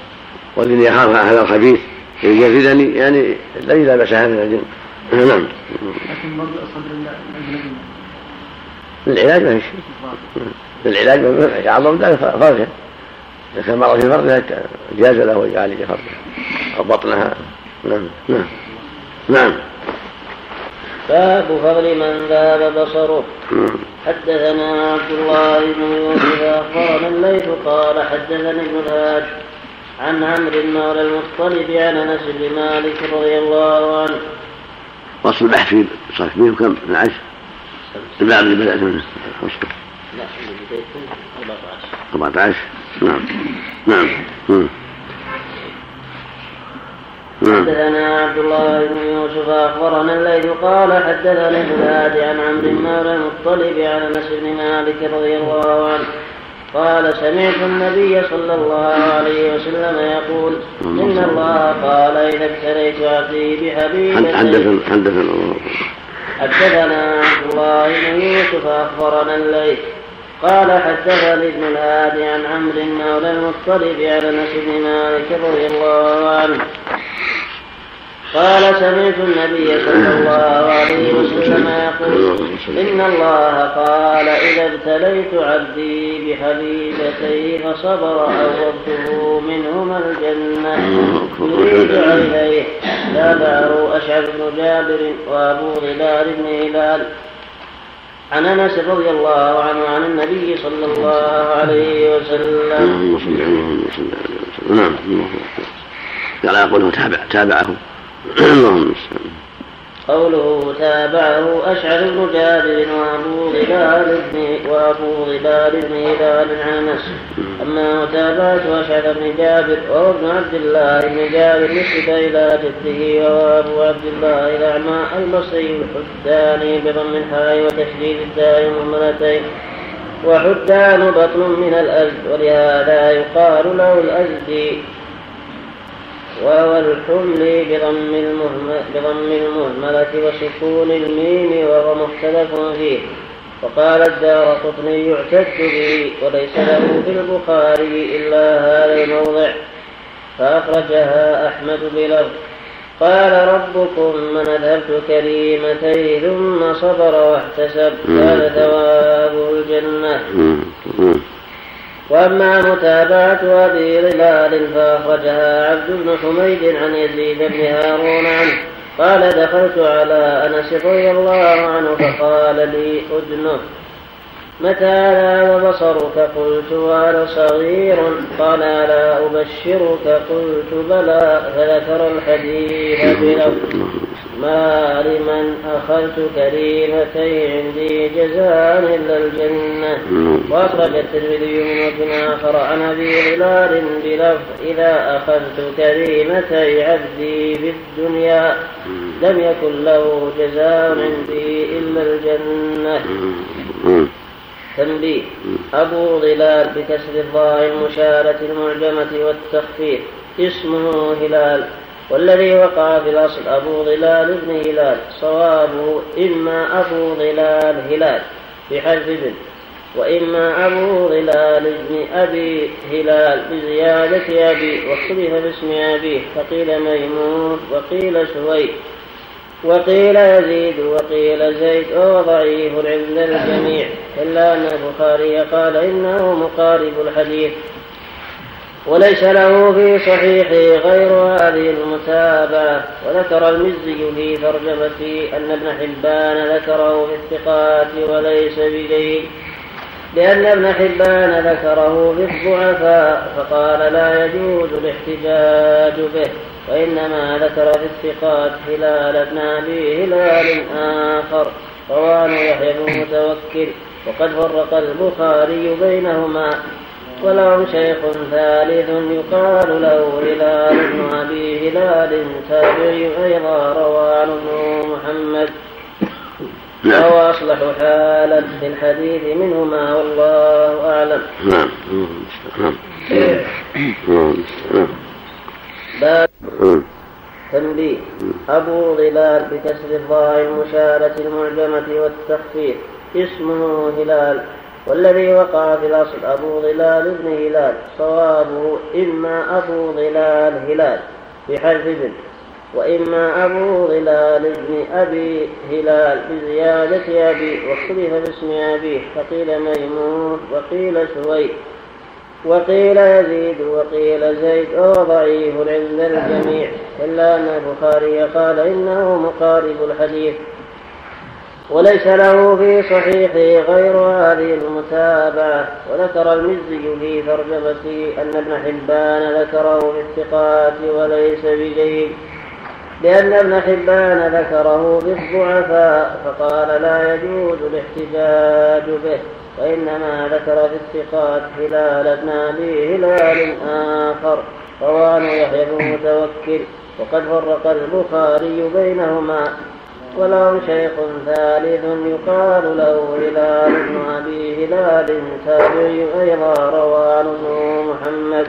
والذي يخاف هذا الخبيث. يجردني يعني الذي لا من الجن. نعم. لكن برضه صدر الأجنبي العلاج ما في شيء العلاج يعظم ذلك فرجه إذا كان مرض في فرجها جاز له أن يعالج فرجها. أو بطنها. نعم. نعم. نعم. باب فضل من ذاب بصره. حدثنا عبد الله بن يوسف اخبرنا الليث قال حدثني ابن الهاد عن عمرو مولى المطلب عن أنس بن مالك رضي الله عنه. وصل البحث في صف فيه كم؟ 12 الباب اللي بدأت منه لا 14 14 نعم. نعم. حدثنا عبد الله بن يوسف أخبرنا الليل قال حدثني ابن عن عمرو مولى المطلب عن أنس بن مالك رضي الله عنه. قال سمعت النبي صلى الله عليه وسلم يقول إن الله قال إذا ابتليت عبدي بحبيبة حدثنا حدثنا حدثنا عبد الله بن يوسف أخبرنا الليث. قال حدثني ابن الهادي عن عمرو مولى المطلب على انس بن مالك رضي الله عنه. قال سمعت النبي صلى الله عليه وسلم يقول إن الله قال إذا ابتليت عبدي بحبيبتيه فصبر أوضته منهما الجنة يريد عينيه تابعه أشعب بن جابر وأبو غلال بن هلال عن أنس رضي الله عنه عن النبي صلى الله عليه وسلم. اللهم على عليه. نعم قال يقول تابع تابعه اللهم قوله تابعه أشعر بن جابر وأبو غلال بن وأبو غلال بن هلال عن أنس. أما متابعة أشعر بن جابر وهو ابن عبد الله بن جابر نسب إلى جده وهو أبو عبد الله الأعمى البصري الحداني بضم الحاء وتشديد الداء مهملتين وحدان بطن من الأزد ولهذا يقال له الأزدي. وهو الحمل بضم بضم المهملة وسكون الميم وهو مختلف فيه. وقال الدار قطني يعتد به وليس له في البخاري إلا هذا الموضع. فأخرجها أحمد بلفظ. قال ربكم من أذهبت كريمتي ثم صبر واحتسب. كان ثوابه الجنة. وأما متابعة أبي ظلال فأخرجها عبد بن حميد عن يزيد بن هارون عنه. قال دخلت على أنس رضي الله عنه فقال لي أدنه متى ذاب بصرك قلت وأنا صغير قال ألا أبشرك قلت بلى فذكر الحديث بلفظ ما لمن أخذت كريمتي عندي جزاء إلا الجنة. وأخرج الترمذي من وجه آخر عن أبي هلال بلفظ إذا أخذت كريمتي عبدي في الدنيا لم يكن له جزاء عندي إلا الجنة. تنبيه أبو ظلال بكسر الظاء المشارة المعجمة والتخفيف. اسمه هلال. والذي وقع في الأصل أبو ظلال بن هلال. صوابه إما أبو ظلال هلال بحذف ابن وإما أبو ظلال بن أبي هلال بزيادة أبي. واختلف باسم أبيه فقيل ميمون وقيل سويد وقيل يزيد وقيل زيد وهو ضعيف عند الجميع. إلا أن البخاري قال إنه مقارب الحديث. وليس له في صحيحه غير هذه المتابعة وذكر المزي في ترجمته أن ابن حبان ذكره في الثقات وليس بجيد لأن ابن حبان ذكره في الضعفاء فقال لا يجوز الاحتجاج به وإنما ذكر في الثقات هلال ابن أبي هلال آخر. رواه يحيى بن متوكل وقد فرق البخاري بينهما. ولهم شيخ ثالث يقال له هلال بن أبي هلال تابعي أيضا روى عنه محمد. نعم. وهو أصلح حالا في الحديث منهما والله أعلم. نعم. نعم. نعم. باب تنبيه. أبو ظلال بكسر الظاء المشارة المعجمة والتخفيف. اسمه هلال. والذي وقع في الأصل أبو ظلال ابن هلال. صوابه إما أبو ظلال هلال. بحذف ابن وإما أبو ظلال بن أبي هلال بزيادة أبي واختلف باسم أبيه فقيل ميمون وقيل سويد وقيل يزيد وقيل زيد وهو ضعيف عند الجميع. إلا أن البخاري قال إنه مقارب الحديث وليس له في صحيحه غير هذه المتابعة. وذكر المزي في ترجمته أن ابن حبان ذكره في الثقات وليس بجيد لأن ابن حبان ذكره بالضعفاء فقال لا يجوز الاحتجاج به وإنما ذكر في الثقات هلال ابن أبي هلال آخر رواه يحيى بن متوكل وقد فرق البخاري بينهما. وله شيخ ثالث يقال له هلال بن أبي هلال تابعي أيضا روى عنه محمد.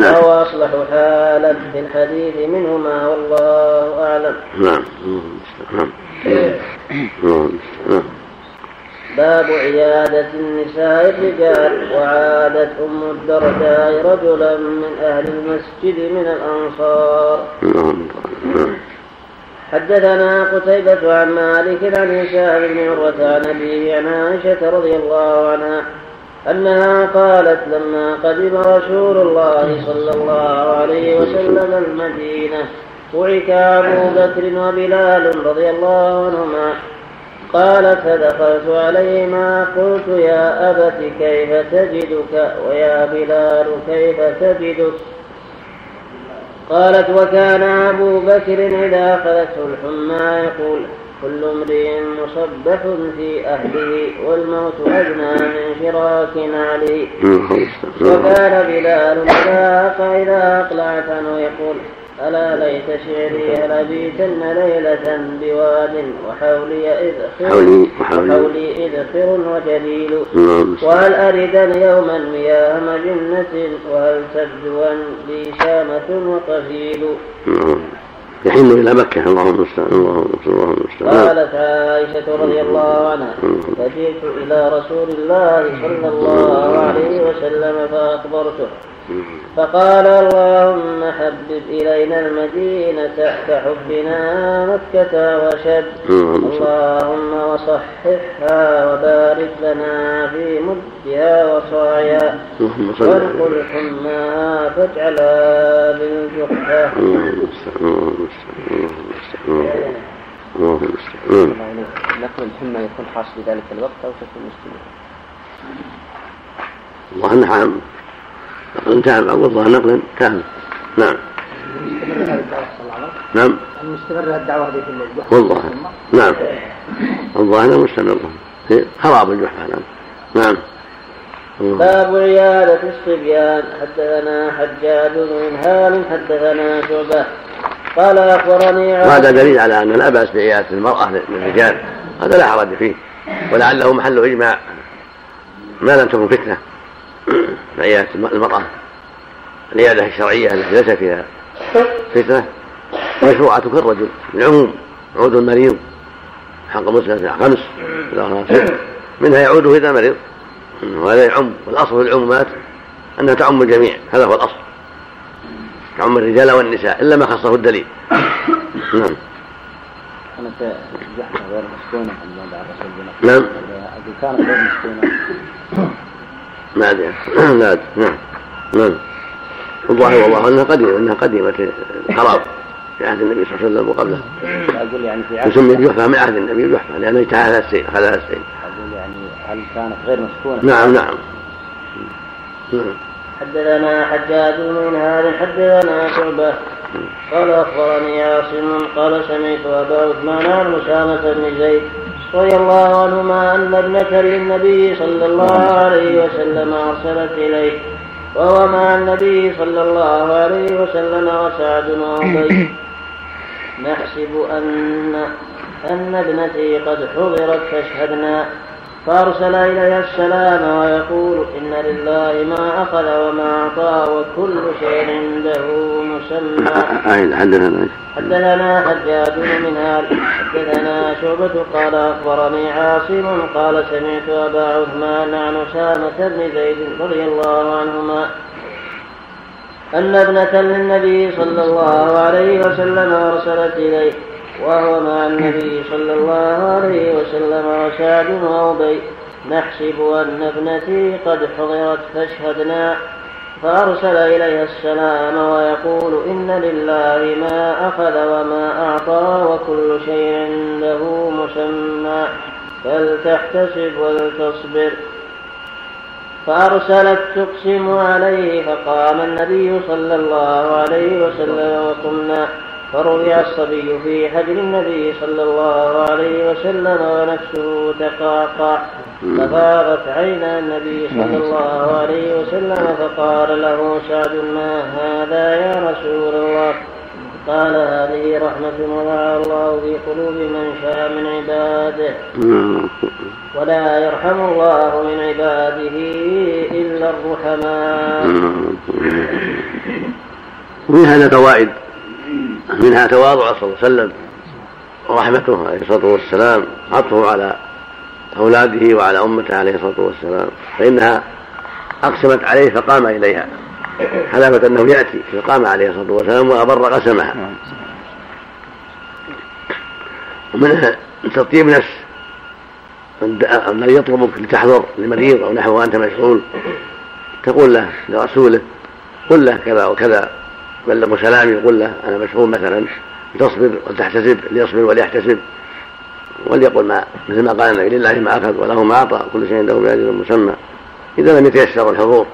نعم. وهو أصلح حالا في الحديث منهما والله أعلم. نعم. نعم. نعم. باب عيادة النساء الرجال. وعادت أم الدرداء رجلا من أهل المسجد من الأنصار. حدثنا قتيبة عن مالك عن هشام بن عروة عن أبيه عن عائشة رضي الله عنها أنها قالت لما قدم رسول الله صلى الله عليه وسلم المدينة وعك أبو بكر وبلال رضي الله عنهما قالت فدخلت عليهما قلت يا أبت كيف تجدك؟ ويا بلال كيف تجدك قالت وكان أبو بكر إذا أخذته الحمى يقول كل امرئ مصبح في أهله والموت أدنى من شراك عليه وكان بلال إذا إذا أقلعت عنه يقول ألا ليت شعري هل أبيتن ليلة بواد وحولي إذخر وحولي. إذخر وجليل. وهل أردن يوما مياه مجنة؟ وهل تبدو لي شامة وقفيل يحن إلى مكة. اللهم المستعان اللهم المستعان قالت عائشة رضي الله عنها فجئت إلى رسول الله صلى الله عليه وسلم فأخبرته. فقال اللهم حبب إلينا المدينة كحبنا مكة وشد اللهم وصححها وبارك لنا في مدها وصاعها وانقل حماها فاجعلها بالجحفة نقل الحمى يكون خاص بذلك الوقت أو تكون مستمرة الله نعم نقل تام أو الظاهر نقل تام نعم. نعم. المستمرة الدعوة هذه في الجحفة والظاهر نعم الظاهر. مستمر خراب الجحفة نعم. نعم. باب عيادة الصبيان. حدثنا حجاج بن هال حدثنا شعبة. قال أخبرني وهذا دليل على أن لا بأس بعيادة المرأة للرجال. هذا لا حرج فيه. ولعله محل إجماع. ما لم تكن فتنة. عيادة المرأة العيادة الشرعية التي ليس فيها فتنة. مشروعة كالرجل العموم عود المريض حق مسلم خمس منها يعود إذا مرض. وهذا يعم. والأصل في العمومات أنها تعم الجميع. هذا هو الأصل. تعم الرجال والنساء إلا ما خصه الدليل. نعم. كانت جحفة غير مسكونة عند الرسول. نعم. كانت غير مسكونة ما أدري. لا نعم. نعم. الظاهر والله أنها قديمة أنها قديمة الخراب في عهد النبي صلى الله عليه وسلم وقبله. أقول يعني في عهد تسمي الجحفه من عهد النبي الجحفه لأنه اجتاحها السيل اخذها السيل أقول يعني هل كانت غير مسكونة؟ نعم نعم. نعم حدثنا حجاج من هذا حدثنا شعبة قال أخبرني عاصم قال سمعت أبا عثمان عن أسامة بن زيد رضي الله عنهما أن ابنه للنبي صلى الله عليه وسلم أرسلت إليه وهو مع النبي صلى الله عليه وسلم وسعد وابي نحسب ان أن ابنتي قد حضرت فاشهدنا. فأرسل إليها السلام ويقول إن لله ما أخذ وما أعطى وكل شيء عنده مسمى. حدثنا حدثنا حجاج بن منهال حدثنا شعبة قال أخبرني عاصم قال سمعت أبا عثمان عن أسامة بن زيد رضي الله عنهما أن ابنة للنبي صلى الله عليه وسلم أرسلت إليه وهو مع النبي صلى الله عليه وسلم وسعد وأبي نحسب أن ابنتي قد حضرت فاشهدنا فأرسل إليها السلام ويقول إن لله ما أخذ وما أعطى وكل شيء عنده مسمى فلتحتسب ولتصبر. فأرسلت تقسم عليه فقام النبي صلى الله عليه وسلم وقمنا. فرفع الصبي في حجر النبي صلى الله عليه وسلم ونفسه تقاقع ففاضت عينا النبي صلى الله عليه وسلم فقال له سعد ما هذا يا رسول الله؟ قال هذه رحمة وضعها الله في قلوب من شاء من عباده. ولا يرحم الله من عباده إلا الرحماء ومن هذا فوائد. منها تواضع صلى الله عليه وسلم ورحمته عليه الصلاة والسلام عطفه على أولاده وعلى أمته عليه الصلاة والسلام. فإنها أقسمت عليه فقام إليها. حلفت أنه يأتي فقام عليه الصلاة والسلام وأبر قسمها. ومنها تطيب نفس الذي يطلبك لتحضر لمريض أو نحو وأنت مشغول تقول له لرسوله قل له كذا وكذا. بلغوا سلامي يقول له أنا مشغول مثلا تصبر وتحتسب ليصبر وليحتسب. وليقل ما مثل ما قال النبي لله ما أخذ وله ما أعطى كل شيء عنده باجر مسمى إذا لم يتيسر الحضور.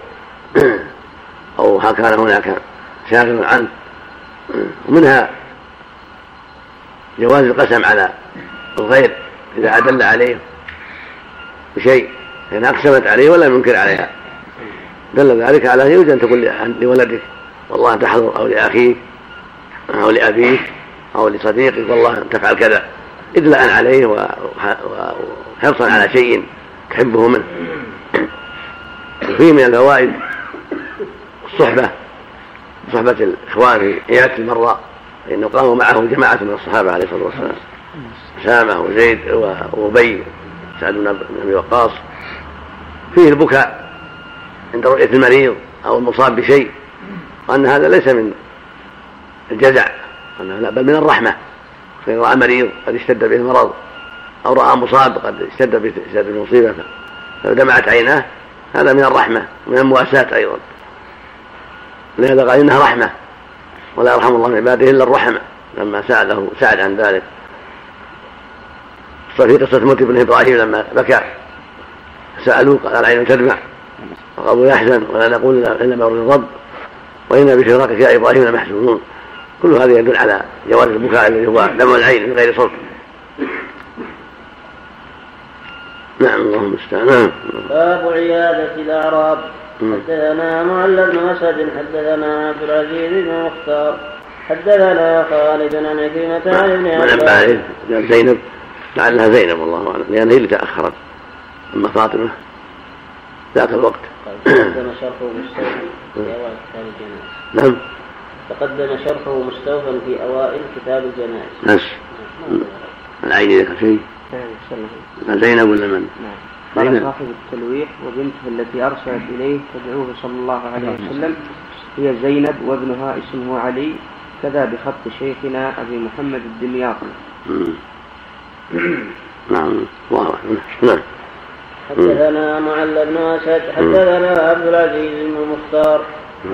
أو كان هناك شاغل عنه. ومنها جواز القسم على الغير إذا أدل عليه بشيء فإن أقسمت عليه ولم ينكر عليها. دل ذلك على يوجد أن تقول لولدك. والله تحضر أو لأخيك أو لأبيك أو لصديقك والله تفعل كذا. إدلاء عليه وحرصا على شيء تحبه منه. فيه من الفوائد الصحبة صحبة الإخوان في عيادة المرضى فإنه قاموا معه جماعة من الصحابة عليه الصلاة والسلام أسامة وزيد وأبي سعد بن أبي وقاص. فيه البكاء عند رؤية المريض أو المصاب بشيء. وأن هذا ليس من الجزع لا بل من الرحمة. فإن رأى مريض قد اشتد به المرض أو رأى مصاب قد اشتد به اشتد المصيبة فدمعت عيناه هذا من الرحمة ومن المواساة أيضا. لهذا قال إنها رحمة ولا يرحم الله من عباده إلا الرحمة. لما سأله سعد عن ذلك. في قصة موت ابن إبراهيم لما بكى. سألوه قال العين تدمع؟ وقالوا يحزن ولا نقول إلا ما يرضي الرب. وإنا بفراقك يا إبراهيم لمحزونون كل هذا يدل على جواز البكاء الذي هو دمع العين من غير صوت. نعم اللهم المستعان نعم. باب عيادة الأعراب. حدثنا معل بن أسد حدثنا عبد العزيز بن مختار. حدثنا خالد عن عكرمة عن ابن عباس. زينب. لعلها زينب والله أعلم. لأن هي اللي تأخرت. أما فاطمة ذاك الوقت. تقدم شرحه مستوفا في أوائل كتاب الجنائز. نعم. تقدم شرحه مستوفا في أوائل كتاب الجنائز. بس العين ذكر شيء زينب ولا من؟ نعم. قال صاحب التلويح وبنته التي أرسلت إليه تدعوه صلى الله عليه وسلم هي زينب وابنها اسمه علي كذا بخط شيخنا أبي محمد الدمياطي نعم. الله نعم. حدثنا معل بن أسد حدثنا عبد العزيز بن المختار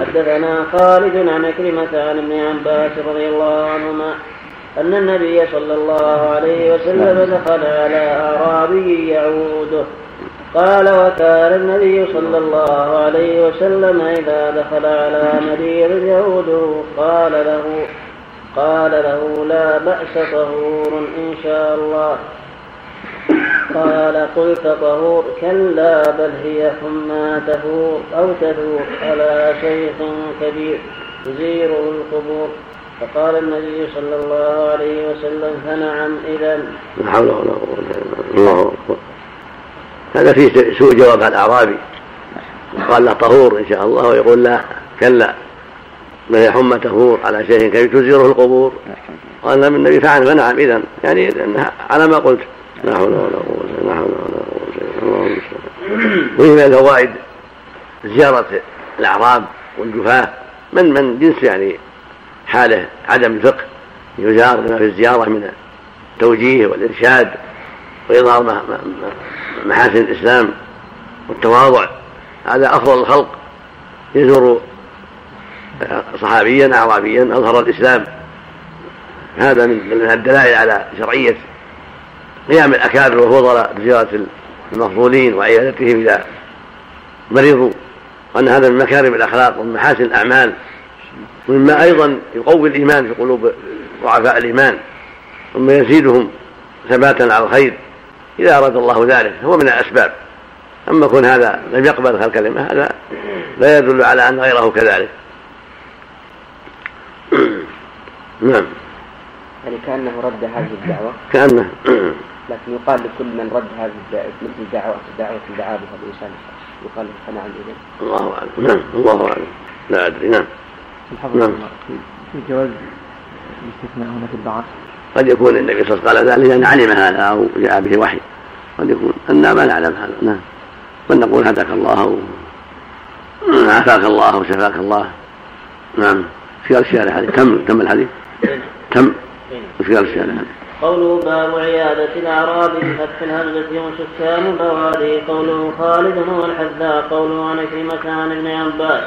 حدثنا خالد عن عكرمة عن ابن عباس رضي الله عنهما أن النبي صلى الله عليه وسلم دخل على أعرابي يعوده. قال وكان النبي صلى الله عليه وسلم إذا دخل على مريض يعوده قال له قال له لا بأس طهور إن شاء الله. قال قلت طهور كلا بل هي حمى تفور أو تثور على شيخ كبير تزيره القبور. فقال النبي صلى الله عليه وسلم فنعم إذا. لا حول ولا قوة إلا بالله. الله أكبر. هذا فيه سوء جواب الأعرابي. قال له طهور إن شاء الله ويقول لا كلا. ما هي حمى تفور على شيء كبير تزيره القبور. قال لم النبي فعل فنعم إذا يعني على ما قلت. لا حول ولا قوة لا حول ولا قوة إلا الله وفي من الفوائد زيارة الأعراب والجفاة من من جنس يعني حالة عدم الفقه يزار بما في الزيارة من التوجيه والإرشاد وإظهار محاسن الإسلام والتواضع. هذا أفضل الخلق يزور صحابيا أعرابيا أظهر الإسلام. هذا من الدلائل على شرعية قيام الأكابر والفضلاء بزيارة المفضولين وعيادتهم إذا مرضوا وأن هذا من مكارم الأخلاق ومن محاسن الأعمال ومما أيضا يقوي الإيمان في قلوب ضعفاء الإيمان ومما يزيدهم ثباتا على الخير. إذا أراد الله ذلك هو من الأسباب. أما كون هذا لم يقبل الكلمة هذا لا يدل على أن غيره كذلك. نعم. يعني كأنه رد هذه الدعوة. كأنه لكن يقال لكل من رد هذه مثل دعوة دعوة دعا بها الإنسان يقال له فنعم إذن الله أعلم. نعم الله أعلم. لا أدري. نعم. نعم. في جواز الاستثناء هنا في الدعاء؟ قد يكون النبي صلى الله عليه وسلم قال ذلك لأن علم هذا أو جاء به وحي. قد يكون. أنا ما نعلم هذا. نعم. بل نقول هداك الله عافاك الله وشفاك الله. نعم. في الشارع الحديث كم كم الحديث؟ كم؟ في الشارع الحديث قوله باب عيادة الأعراب بفتح الهمزة وسكان البوادي. قوله خالد هو الحذاء. قوله عن كلمة عن ابن عباس.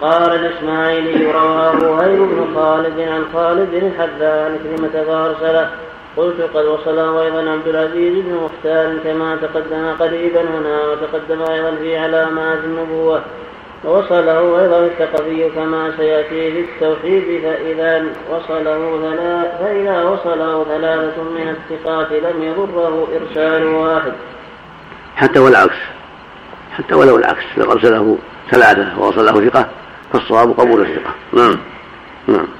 قال الإسماعيلي رواه وهيب بن خالد عن خالد الحذاء عن كلمة فارسله قلت قد وصله أيضا عبد العزيز بن مختار كما تقدم قريبا هنا وتقدم أيضا في علامات النبوة. ووصله أيضا الثقفي كما سيأتي في التوحيد فإذا وصله فإذا وصله ثلاثة من الثقات لم يضره إرسال واحد حتى والعكس حتى ولو العكس لو أرسله ثلاثة ووصله ثقة فالصواب قبول الثقة نعم.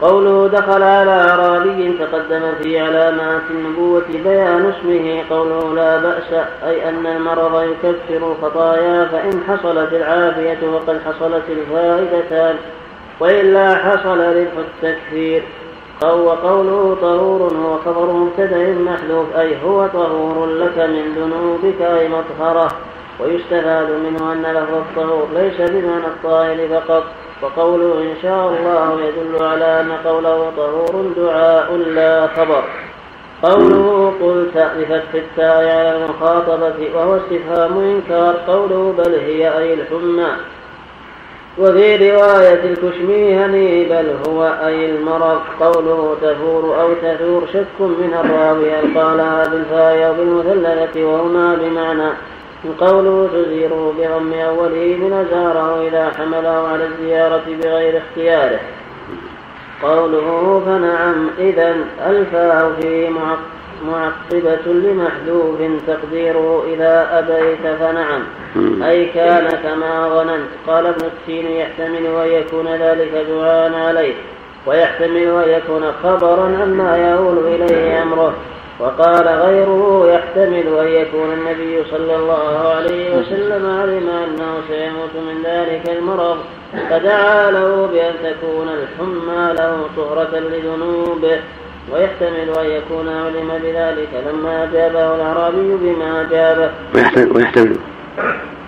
قوله دخل على أعرابي تقدم في علامات النبوة بيان اسمه. قوله لا بأس أي أن المرض يكفر الخطايا فإن حصلت العافية وقد حصلت الفائدتان وإلا حصل ربح التكفير. وقوله طهور هو خبر مبتدأ محذوف أي هو طهور لك من ذنوبك أي مطهرة. ويستفاد منه أن لفظ الطهور ليس بمعنى الطاهر فقط. وقوله إن شاء الله يدل على أن قوله طهور دعاء لا خبر. قوله قلت بفتح التاء على المخاطبة وهو استفهام إنكار. قوله بل هي أي الحمى. وفي رواية الكشميهني بل هو أي المرض. قوله تفور أو تثور شك من الراوي قالها بالفاء أو بالمثلثة وهما بمعنى. قوله تزيره بضم أوله بنزاره إذا حمله على الزيارة بغير اختياره. قوله فنعم إذا الفاء فيه معقبة لمحذوف تقديره إذا أبيت فنعم. أي كان كما ظننت. قال ابن التين يحتمل أن يكون ذلك دعاء عليه. ويحتمل أن يكون خبرا عما يؤول إليه أمره. وقال غيره يحتمل أن يكون النبي صلى الله عليه وسلم علم أنه سيموت من ذلك المرض فدعا له بأن تكون الحمى له طهرة لذنوبه ويحتمل أن يكون علم بذلك لما أجابه الأعرابي بما أجابه. ويحتمل.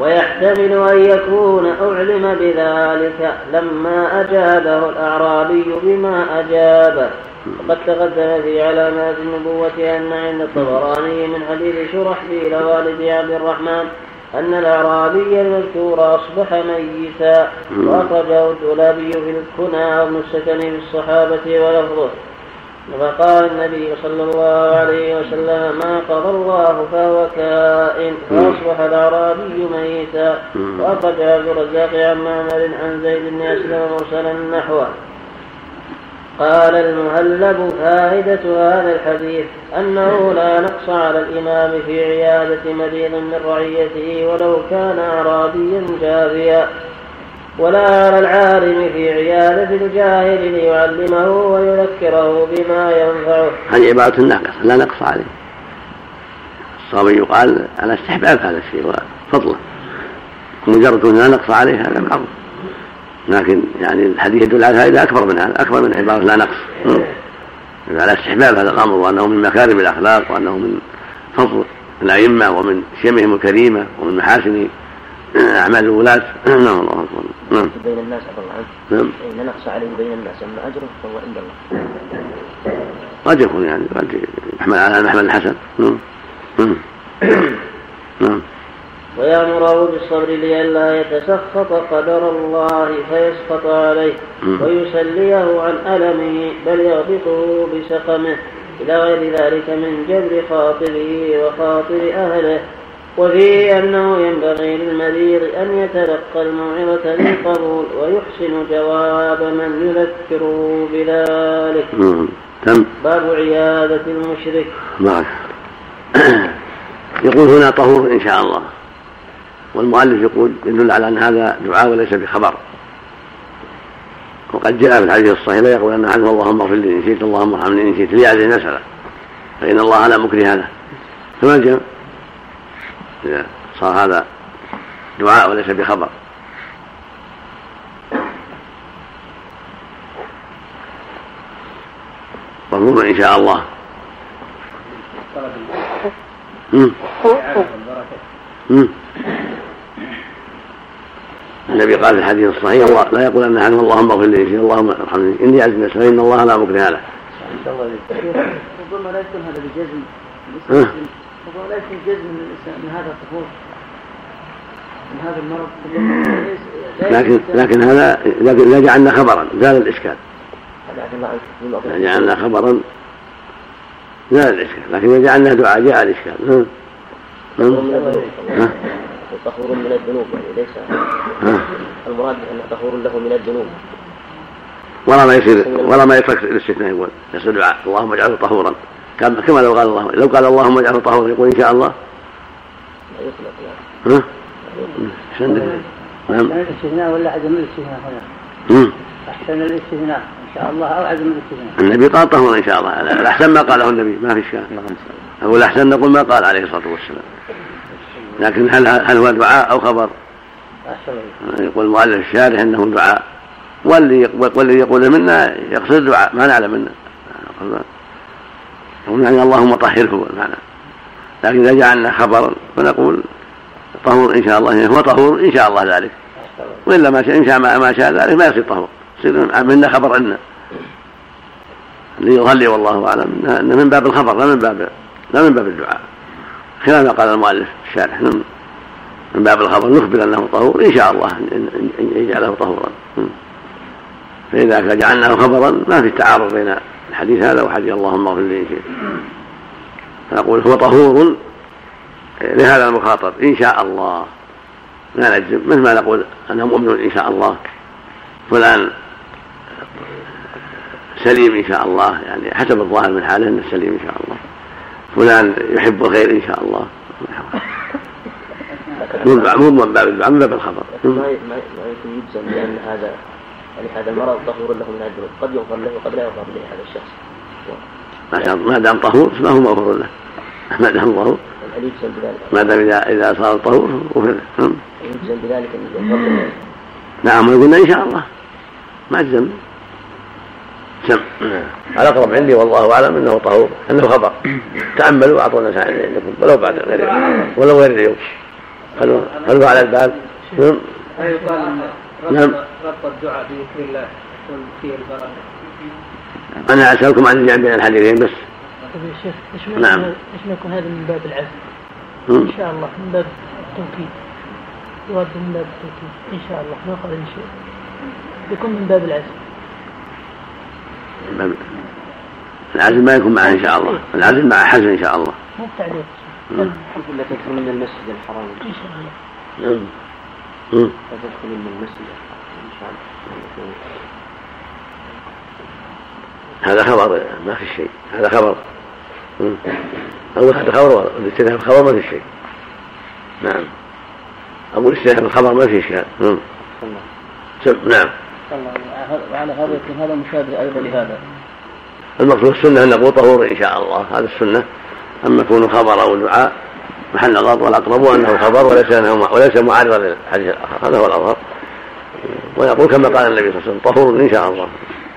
ويحتمل أن يكون أعلم بذلك لما أجابه الأعرابي بما أجابه. وقد تقدم في علامات النبوة أن عند الطبراني من حديث شرحبيل والد عبد الرحمن أن الأعرابي المذكور أصبح ميتا. وأخرجه الدولابي في الكنى وابن السكن في الصحابة ولفظه. فقال النبي صلى الله عليه وسلم ما قضى الله فهو كائن. فأصبح الأعرابي ميتا. وأخرج عبد الرزاق عن معمر عن زيد بن أسلم مرسلا نحوه. قال المهلب فائدة هذا الحديث أنه لا نقص على الإمام في عيادة مريض من رعيته ولو كان أعرابيا جافيا ولا على العالم في عيادة الجاهل ليعلمه ويذكره بما ينفعه. هذه عبارة ناقصة لا نقص عليه. الصواب يقال على استحباب هذا الشيء وفضله. مجرد لا نقص عليه هذا معروف. لكن يعني الحديث يدل على هذا أكبر من هذا أكبر من عبارة لا نقص. على استحباب هذا الأمر وأنه من مكارم الأخلاق وأنه من فضل الأئمة ومن شيمهم الكريمة ومن محاسن أعمال الولاة. نعم الله أكبر. نعم. بين الناس عفى الله عنك نعم نقص عليه بين الناس أما أجره فهو عند الله. قد يكون يعني قد يحمل على المحمل الحسن. نعم. نعم. نعم. ويأمره بالصبر لئلا يتسخط قدر الله فيسخط عليه ويسليه عن ألمه بل يغبطه بسقمه. إلى غير ذلك من جبر خاطره وخاطر أهله. وفيه أنه ينبغي للمريض أن يتلقى الموعظة للقبول ويحسن جواب من يذكره بذلك. تم. باب عيادة المشرك. معك يقول هنا طهور إن شاء الله. والمؤلف يقول يدل على أن هذا دعاء وليس بخبر. وقد جاء في الحديث الصحيح لا يقول أن عنه اللهم اغفر لي إن شئت اللهم ارحمني إن شئت لهذه المسألة فإن الله لا مكره له فما الجمع إذا صار هذا دعاء وليس بخبر. مفهوم إن شاء الله. النبي قال في الحديث الصحيح الله لا يقول أن احد اللهم اغفر لي اللهم ارحمني إني عزم فان الله لا مكره له. ربما لا يكون هذا بجزم. ربما لا يكون جزم من هذا الطهور من هذا المرض. لكن لكن هذا لكن إذا جعلنا خبرا زال الإشكال. إذا جعلنا خبرا زال الإشكال. لكن إذا جعلنا دعاء جاء الإشكال. طهور من الذنوب يعني ليس المراد انه طهور له من الذنوب. ولا ما يصير ولا ما يترك الاستثناء يقول. يصير دعاء. اللهم اجعله طهورا. كما لو قال الله لو قال اللهم اجعله طهورا يقول إن شاء الله. لا يطلق ها؟ نعم. الاستثناء ولا عدم الاستثناء هنا؟ أحسن الاستثناء إن شاء الله أو عدم الاستثناء. النبي قال طهورا إن شاء الله. الاحسن ما قاله النبي. ما في إشكال. أقول الأحسن نقول ما قال عليه الصلاة والسلام. لكن هل هل هو دعاء أو خبر؟ يقول المؤلف الشارح إنه دعاء. واللي والذي يقول منا يقصد الدعاء ما نعلم منه. يقول يعني اللهم طهره المعنى لكن إذا جعلنا خبرا فنقول طهور إن شاء الله هو طهور إن شاء الله ذلك. وإلا ما شاء إن شاء ما شاء ذلك ما يصير طهور. يصير منا خبر عنا. ليظل والله أعلم. انه من باب الخبر لا من باب لا من باب الدعاء. خلاف ما قال المؤلف الشارح. من باب الخبر. نخبر أنه طهور. إن شاء الله ان يجعله طهورا. فإذا جعلناه خبرا ما في تعارض بين الحديث هذا وحديث اللهم اغفر لي شئت فنقول هو طهور لهذا المخاطب. إن شاء الله. لا نجزم. مثل ما نقول أنه مؤمن إن شاء الله. فلان سليم إن شاء الله. يعني حسب الظاهر من حاله أنه سليم إن شاء الله. فلان يحب الخير إن شاء الله. مو من باب الدعاء من باب الخبر ما يمكن يجزم بان هذا يعني هذا المرض طهور له من الذنوب قد يغفر له وقد لا يغفر له هذا الشخص. ما دام ما دام طهور فهو مغفور له. ما دام طهور ما دام اذا إذا صار طهور غفر له. يجزم بذلك أن يغفر له نعم ويقولنا إن شاء الله. ما اجزم سم الاقرب عندي والله أعلم أنه طهور أنه خبر تأملوا وأعطوا الناس عندكم ولو بعد غير ولو غير اليوم خلوه خلوه على الباب. نعم. نعم. ربط الدعاء بذكر الله يكون فيه البركة. أنا أسألكم عن الجمع بين الحديثين بس. طيب يا شيخ إيش نعم. إيش ما يكون هذا من باب العزم؟ إن شاء الله من باب التوكيد. يرد من باب التوكيد إن شاء الله. ما قال إن شاء يكون من باب العزم. العزم ما يكون معه إن شاء الله. العزم مع حزم إن شاء الله. مو بتعليق. من المسجد الحرام. إن شاء الله. نعم. تدخل من المسجد الحرام إن شاء الله. هذا خبر. ما في شيء. هذا خبر. أقول هذا خبر الاستثناء في الخبر ما في شيء. نعم. أقول الاستثناء في الخبر ما في إشكال. نعم. وعلى هذا يكون هذا مشابه أيضا لهذا. المقصود السنة أن نقول طهور إن شاء الله. هذا السنة. أما يكون خبر أو دعاء محل نظر والأقرب أنه خبر وليس وليس معارضا للحديث الآخر. هذا هو الأظهر. ويقول كما قال النبي صلى الله عليه وسلم طهور إن شاء الله.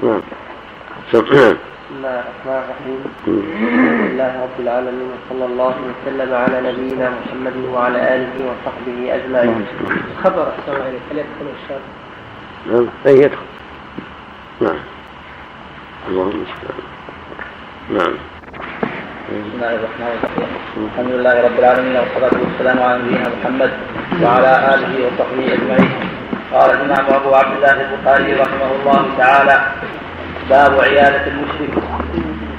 نعم. بسم الله الرحمن الرحيم. الحمد لله رب العالمين وصلى الله وسلم على نبينا محمد وعلى آله وصحبه أجمعين. خبر احسن هل يدخل الشر؟ نعم. اي يدخل نعم. اللهم المستعان نعم. بسم الله الرحمن الرحيم. الحمد لله رب العالمين والصلاة والسلام على نبينا محمد وعلى آله وصحبه أجمعين. قال الإمام أبو عبد الله البخاري رحمه الله تعالى باب عيادة المشرك.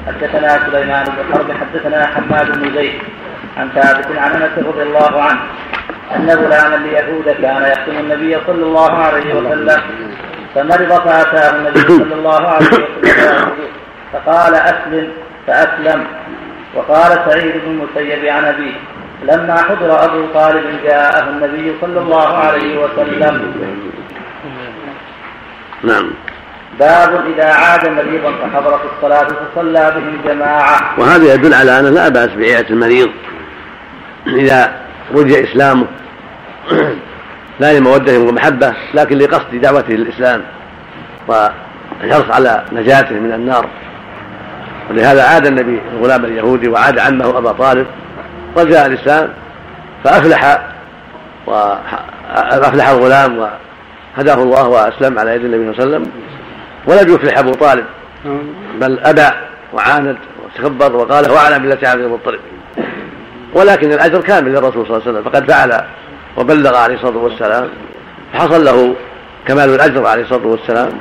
حدثنا سليمان بن حرب حدثنا حماد بن زيد عن ثابت عن أنس رضي الله عنه أن غلاما ليهود كان يخدم النبي صلى الله عليه وسلم. فمرض فأتاه النبي صلى الله عليه وسلم. فقال أسلم فأسلم. وقال سعيد بن المسيب عن أبيه لما حضر أبو طالب جاءه النبي صلى الله عليه وسلم. نعم. باب إذا عاد مريضا فحضر في الصلاة فصلى بهم جماعة. وهذا يدل على أنه لا بأس بعيادة المريض. إذا رجع إسلامه لا لمودة ومحبة لكن لقصد دعوته للإسلام والحرص على نجاته من النار. ولهذا عاد النبي الغلام اليهودي وعاد عمه أبا طالب. وجاء الإسلام فأفلح وأفلح الغلام وهداه الله وأسلم على يد النبي صلى الله عليه وسلم. ولم يفلح أبو طالب بل أبى وعاند وتكبر وقال هو أعلم بالتي عبد المطلب. ولكن الأجر كامل للرسول صلى الله عليه وسلم. فقد فعل وبلغ عليه الصلاة والسلام فحصل له كمال الأجر عليه الصلاة والسلام.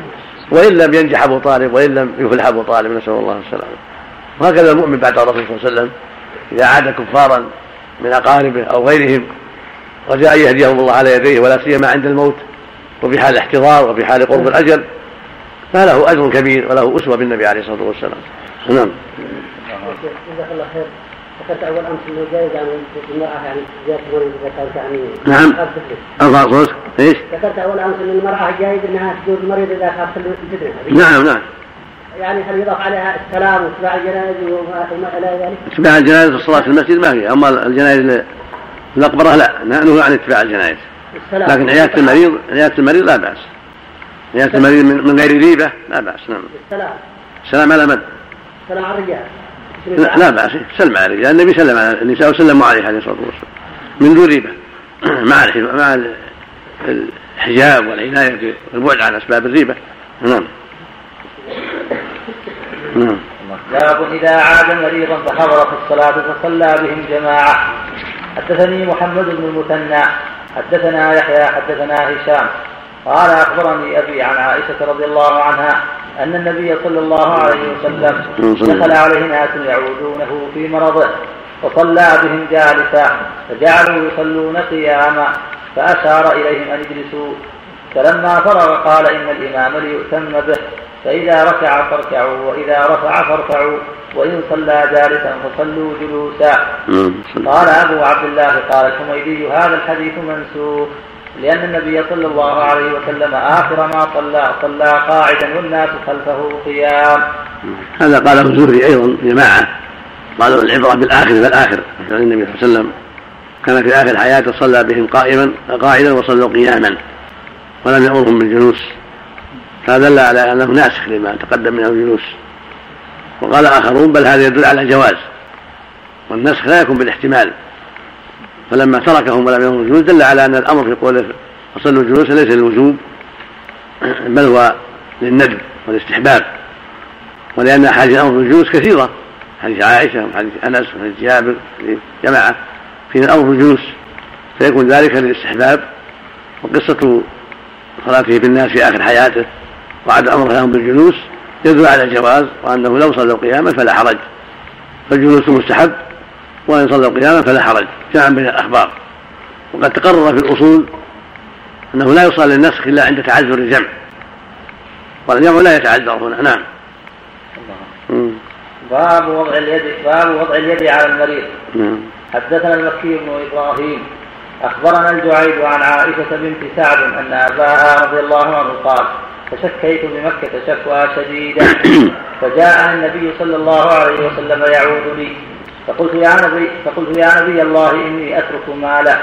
وإن لم ينجح أبو طالب وإن لم يفلح أبو طالب نسأل الله السلامة. وهكذا المؤمن بعد الرسول صلى الله عليه وسلم إذا عاد كفارا من أقاربه أو غيرهم رجاء يهديهم الله على يديه ولا سيما عند الموت وفي حال الاحتضار وفي حال قرب الأجل فله أجر كبير وله أسوة بالنبي عليه الصلاة والسلام. نعم. جزاك الله خير. ذكرت اول امس انه جائز عن المراه يعني اذا كانت يعني؟ نعم. صوتك إيش؟ ذكرت اول امس ان المراه جائز إنها تزور المريض إذا خافت الفتنه نعم نعم. يعني هل يضاف عليها السلام واتباع الجنائز وما إلى ذلك؟ اتباع الجنائز في الصلاه في المسجد ما هي أما الجنائز المقبره لا. نهى عن اتباع الجنائز لكن عياده المريض عياده المريض لا بأس. عيادة المريض من غير ريبة لا بأس. نعم. السلام. السلام على من؟ السلام على الرجال. لا, لا بأس سلم على الرجال النبي سلم على النساء وسلموا عليه عليه الصلاة والسلام. من دون ريبة. مع مع الحجاب والعناية والبعد عن أسباب الريبة. نعم. نعم. باب إذا عاد مريضا فحضر في الصلاة فصلى بهم جماعة. حدثني محمد بن المثنى. حدثنا يحيى حدثنا هشام. قال أخبرني أبي عن عائشة رضي الله عنها أن النبي صلى الله عليه وسلم دخل عليه ناس يعودونه في مرضه فصلى بهم جالسا فجعلوا يصلون قياما فأشار إليهم أن يجلسوا. فلما فرغ قال إن الإمام ليؤتم به فإذا ركع فاركعوا وإذا رفع فارفعوا وإن صلى جالسا فصلوا جلوسا. قال أبو عبد الله قال الحميدي هذا الحديث منسوخ. لأن النبي صلى الله عليه وسلم آخر ما صلى صلى قاعدا والناس خلفه قيام. هذا قاله الزهري أيضا جماعة. قالوا العبرة بالآخر فالآخر يعني النبي صلى الله عليه وسلم كان في آخر حياته صلى بهم قائما قاعدا وصلوا قياما ولم يأمرهم بالجلوس. هذا دل على أنه ناسخ لما تقدم من الجلوس. وقال آخرون بل هذا يدل على الجواز والنسخ لا يكون بالاحتمال. فلما تركهم ولم يأمروا الجلوس دل على أن الأمر في قوله فصلوا الجلوس ليس للوجوب بل هو للندب والاستحباب. ولأن أحاديث الأمر بالجلوس كثيرة حديث عائشة وحديث أنس وحديث جابر جماعة. فيه الأمر بالجلوس فيكون ذلك للاستحباب وقصة صلاته بالناس في آخر حياته وعد أمره لهم بالجلوس يدل على الجواز وأنه لو صلوا قياما فلا حرج. فالجلوس مستحب وإن صلوا قياما فلا حرج جمعا بين الأخبار. وقد تقرر في الأصول أنه لا يصلى للنسخ إلا عند تعذر الجمع. والجمع لا يتعذر هنا نعم. باب وضع اليد باب وضع اليد على المريض. نعم. حدثنا المكي بن إبراهيم أخبرنا الجعيد عن عائشة بنت سعد أن أباها رضي الله عنه قال فشكيت بمكة شكوى شديدة. فجاءني النبي صلى الله عليه وسلم يعودني فقلت يا نبي فقلت يا نبي الله إني أترك ماله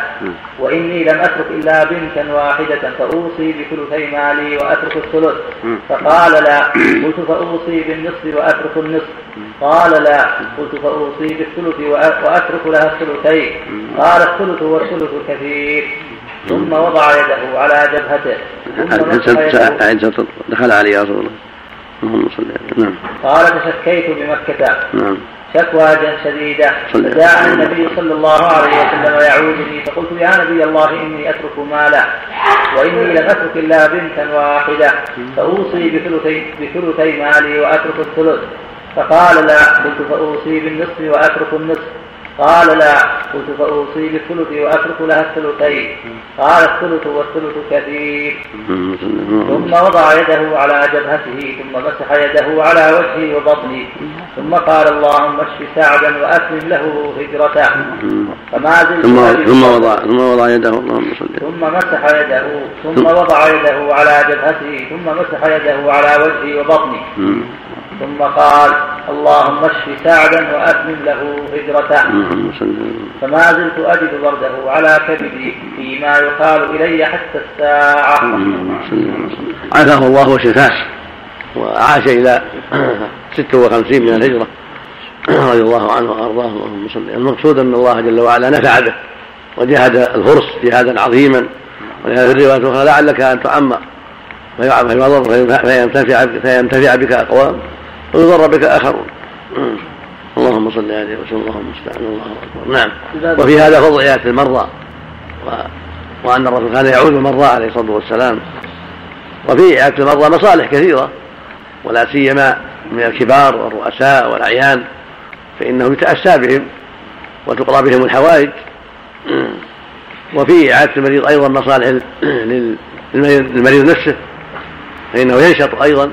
وإني لم أترك إلا بنتا واحدة فأوصي بثلثي مالي وأترك الثلث. فقال لا قلت فأوصي بالنصف وأترك النصف. قال لا قلت فأوصي بالثلث وأترك لها الثلثين. قال الثلث والثلث كثير ثم وضع يده على جبهته. ثم دخل عليه رسول الله. اللهم صل نعم. قال تشكيت بمكة. نعم. شكوى شديدة. فجاء النبي صلى الله عليه وسلم يعودني فقلت يا نبي الله إني أترك مالا وإني لم أترك إلا بنتا واحدة فأوصي بثلثي, بثلثي مالي وأترك الثلث. فقال لا قلت فأوصي بالنصف وأترك النصف. قال لا قلت فأوصي بالثلث وأترك لها الثلثين. قال الثلث والثلث كثير. ثم وضع يده على جبهته ثم مسح يده على وجهه وبطنه. ثم قال اللهم اشف سعدا وأتمم له هجرته. فما زلت ثم ثم وضع ثم وضع يده اللهم صل ثم مسح يده ثم وضع يده على جبهته ثم مسح يده على وجهه وبطنه. ثم قال اللهم اشف سعدا وأتمم له هجرته. فما زلت أجد برده على كبدي فيما يقال إلي حتى الساعة. عافاه الله وشفاه. وعاش إلى ست وخمسين من الهجرة. رضي الله عنه وأرضاه. اللهم صل المقصود أن الله جل وعلا نفع به وجاهد الفرس جهادا عظيما. ولهذا في الرواية الأخرى لعلك أن تعمر فيضر فينتفع فينتفع بك أقوام. ويضر بك آخرون. اللهم صل عليه وسلم اللهم المستعان الله أكبر. نعم. وفي هذا فضل عياده المرضى. و... وأن الرسول كان يعود المرضى عليه الصلاة والسلام. وفي عياده المرضى مصالح كثيرة. ولا سيما من الكبار والرؤساء والأعيان. فإنه يتأسى بهم وتقرأ بهم الحوائج. وفي اعاده المريض أيضا مصالح للمريض نفسه. فإنه ينشط أيضا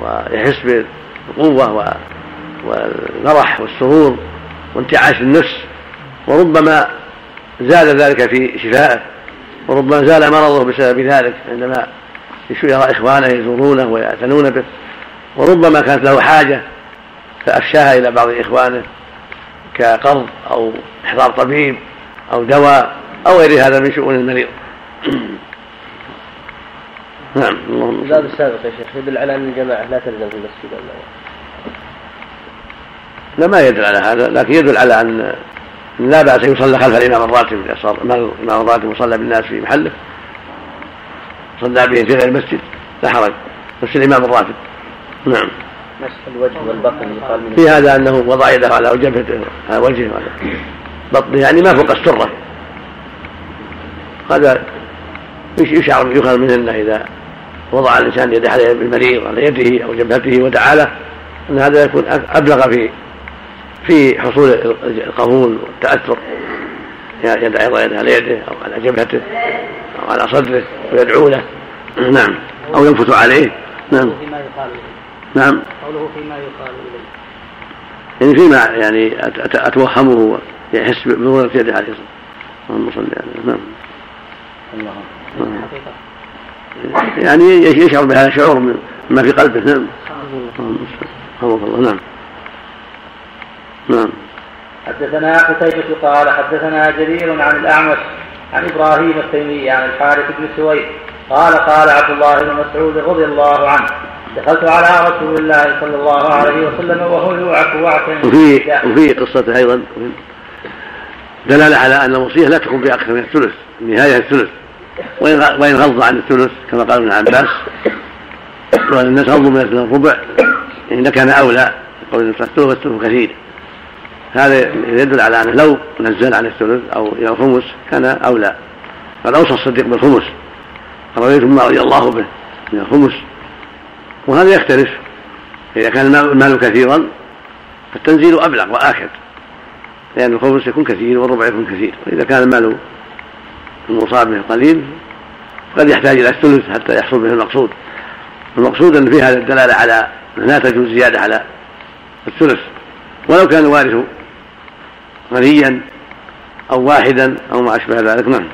ويحس القوة والمرح والسرور وانتعاش النفس وربما زاد ذلك في شفائه وربما زال مرضه بسبب ذلك عندما يرى إخوانه يزورونه ويعتنون به وربما كانت له حاجة فأفشاها إلى بعض إخوانه كقرض أو إحضار طبيب أو دواء أو غير هذا من شؤون المريض. نعم. اللهم الباب السابق يا شيخ يدل على أن الجماعة لا تلزم في المسجد لا ما يدل على هذا لكن يدل على أن لا بأس يصلى خلف الإمام الراتب الإمام الراتب يصلى بالناس في محله. صلى بهم في غير المسجد لا حرج بس الإمام الراتب. نعم. مسح الوجه والبطن يقال من في هذا أنه وضع يده على جبهته على وجهه وعلى بطنه يعني ما فوق السره هذا يشعر يؤخذ منه إذا وضع الانسان يده على المريض على يده أو جبهته وتعالى أن هذا يكون أبلغ في في حصول القبول والتأثر يدعي الله يده على يده أو على جبهته أو على صدره ويدعو له. نعم. أو ينفث عليه. نعم. فيما يقال نعم. قوله فيما يقال إليه. يعني فيما يعني أتوهمه يحس بمرونة يده عليه. الصلاة اللهم صل عليه نعم. الله يعني يشعر بهذا الشعور مما في قلبه. نعم. الله. نعم. نعم. حدثنا قتيبة قال حدثنا جرير عن الأعمش عن إبراهيم التيمي عن الحارث بن سويد قال قال عبد الله بن مسعود رضي الله عنه دخلت على رسول الله صلى الله عليه وسلم وهو يوعك وعكا وفي وفي قصة أيضا دلالة على أن الوصية لا تكون في أكثر من الثلث النهاية الثلث. وإن غض عن الثلث كما قال ابن عباس وأن الناس غضوا من الربع إن كان أولى قول الثلث والثلث كثير هذا يدل على أنه لو نزل عن الثلث أو إلى الخمس كان أولى. قد أوصى الصديق بالخمس. رويت ما رضي الله به من الخمس. وهذا يختلف. فإذا كان المال كثيرا فالتنزيل أبلغ وآكد. لأن الخمس يكون كثير والربع يكون كثير. وإذا كان المال المصاب به قليل قد يحتاج إلى الثلث حتى يحصل به المقصود. المقصود أن فيها الدلالة على لا تجوز زيادة على الثلث. ولو كان الوارث غنيا أو واحدا أو ما أشبه ذلك نعم.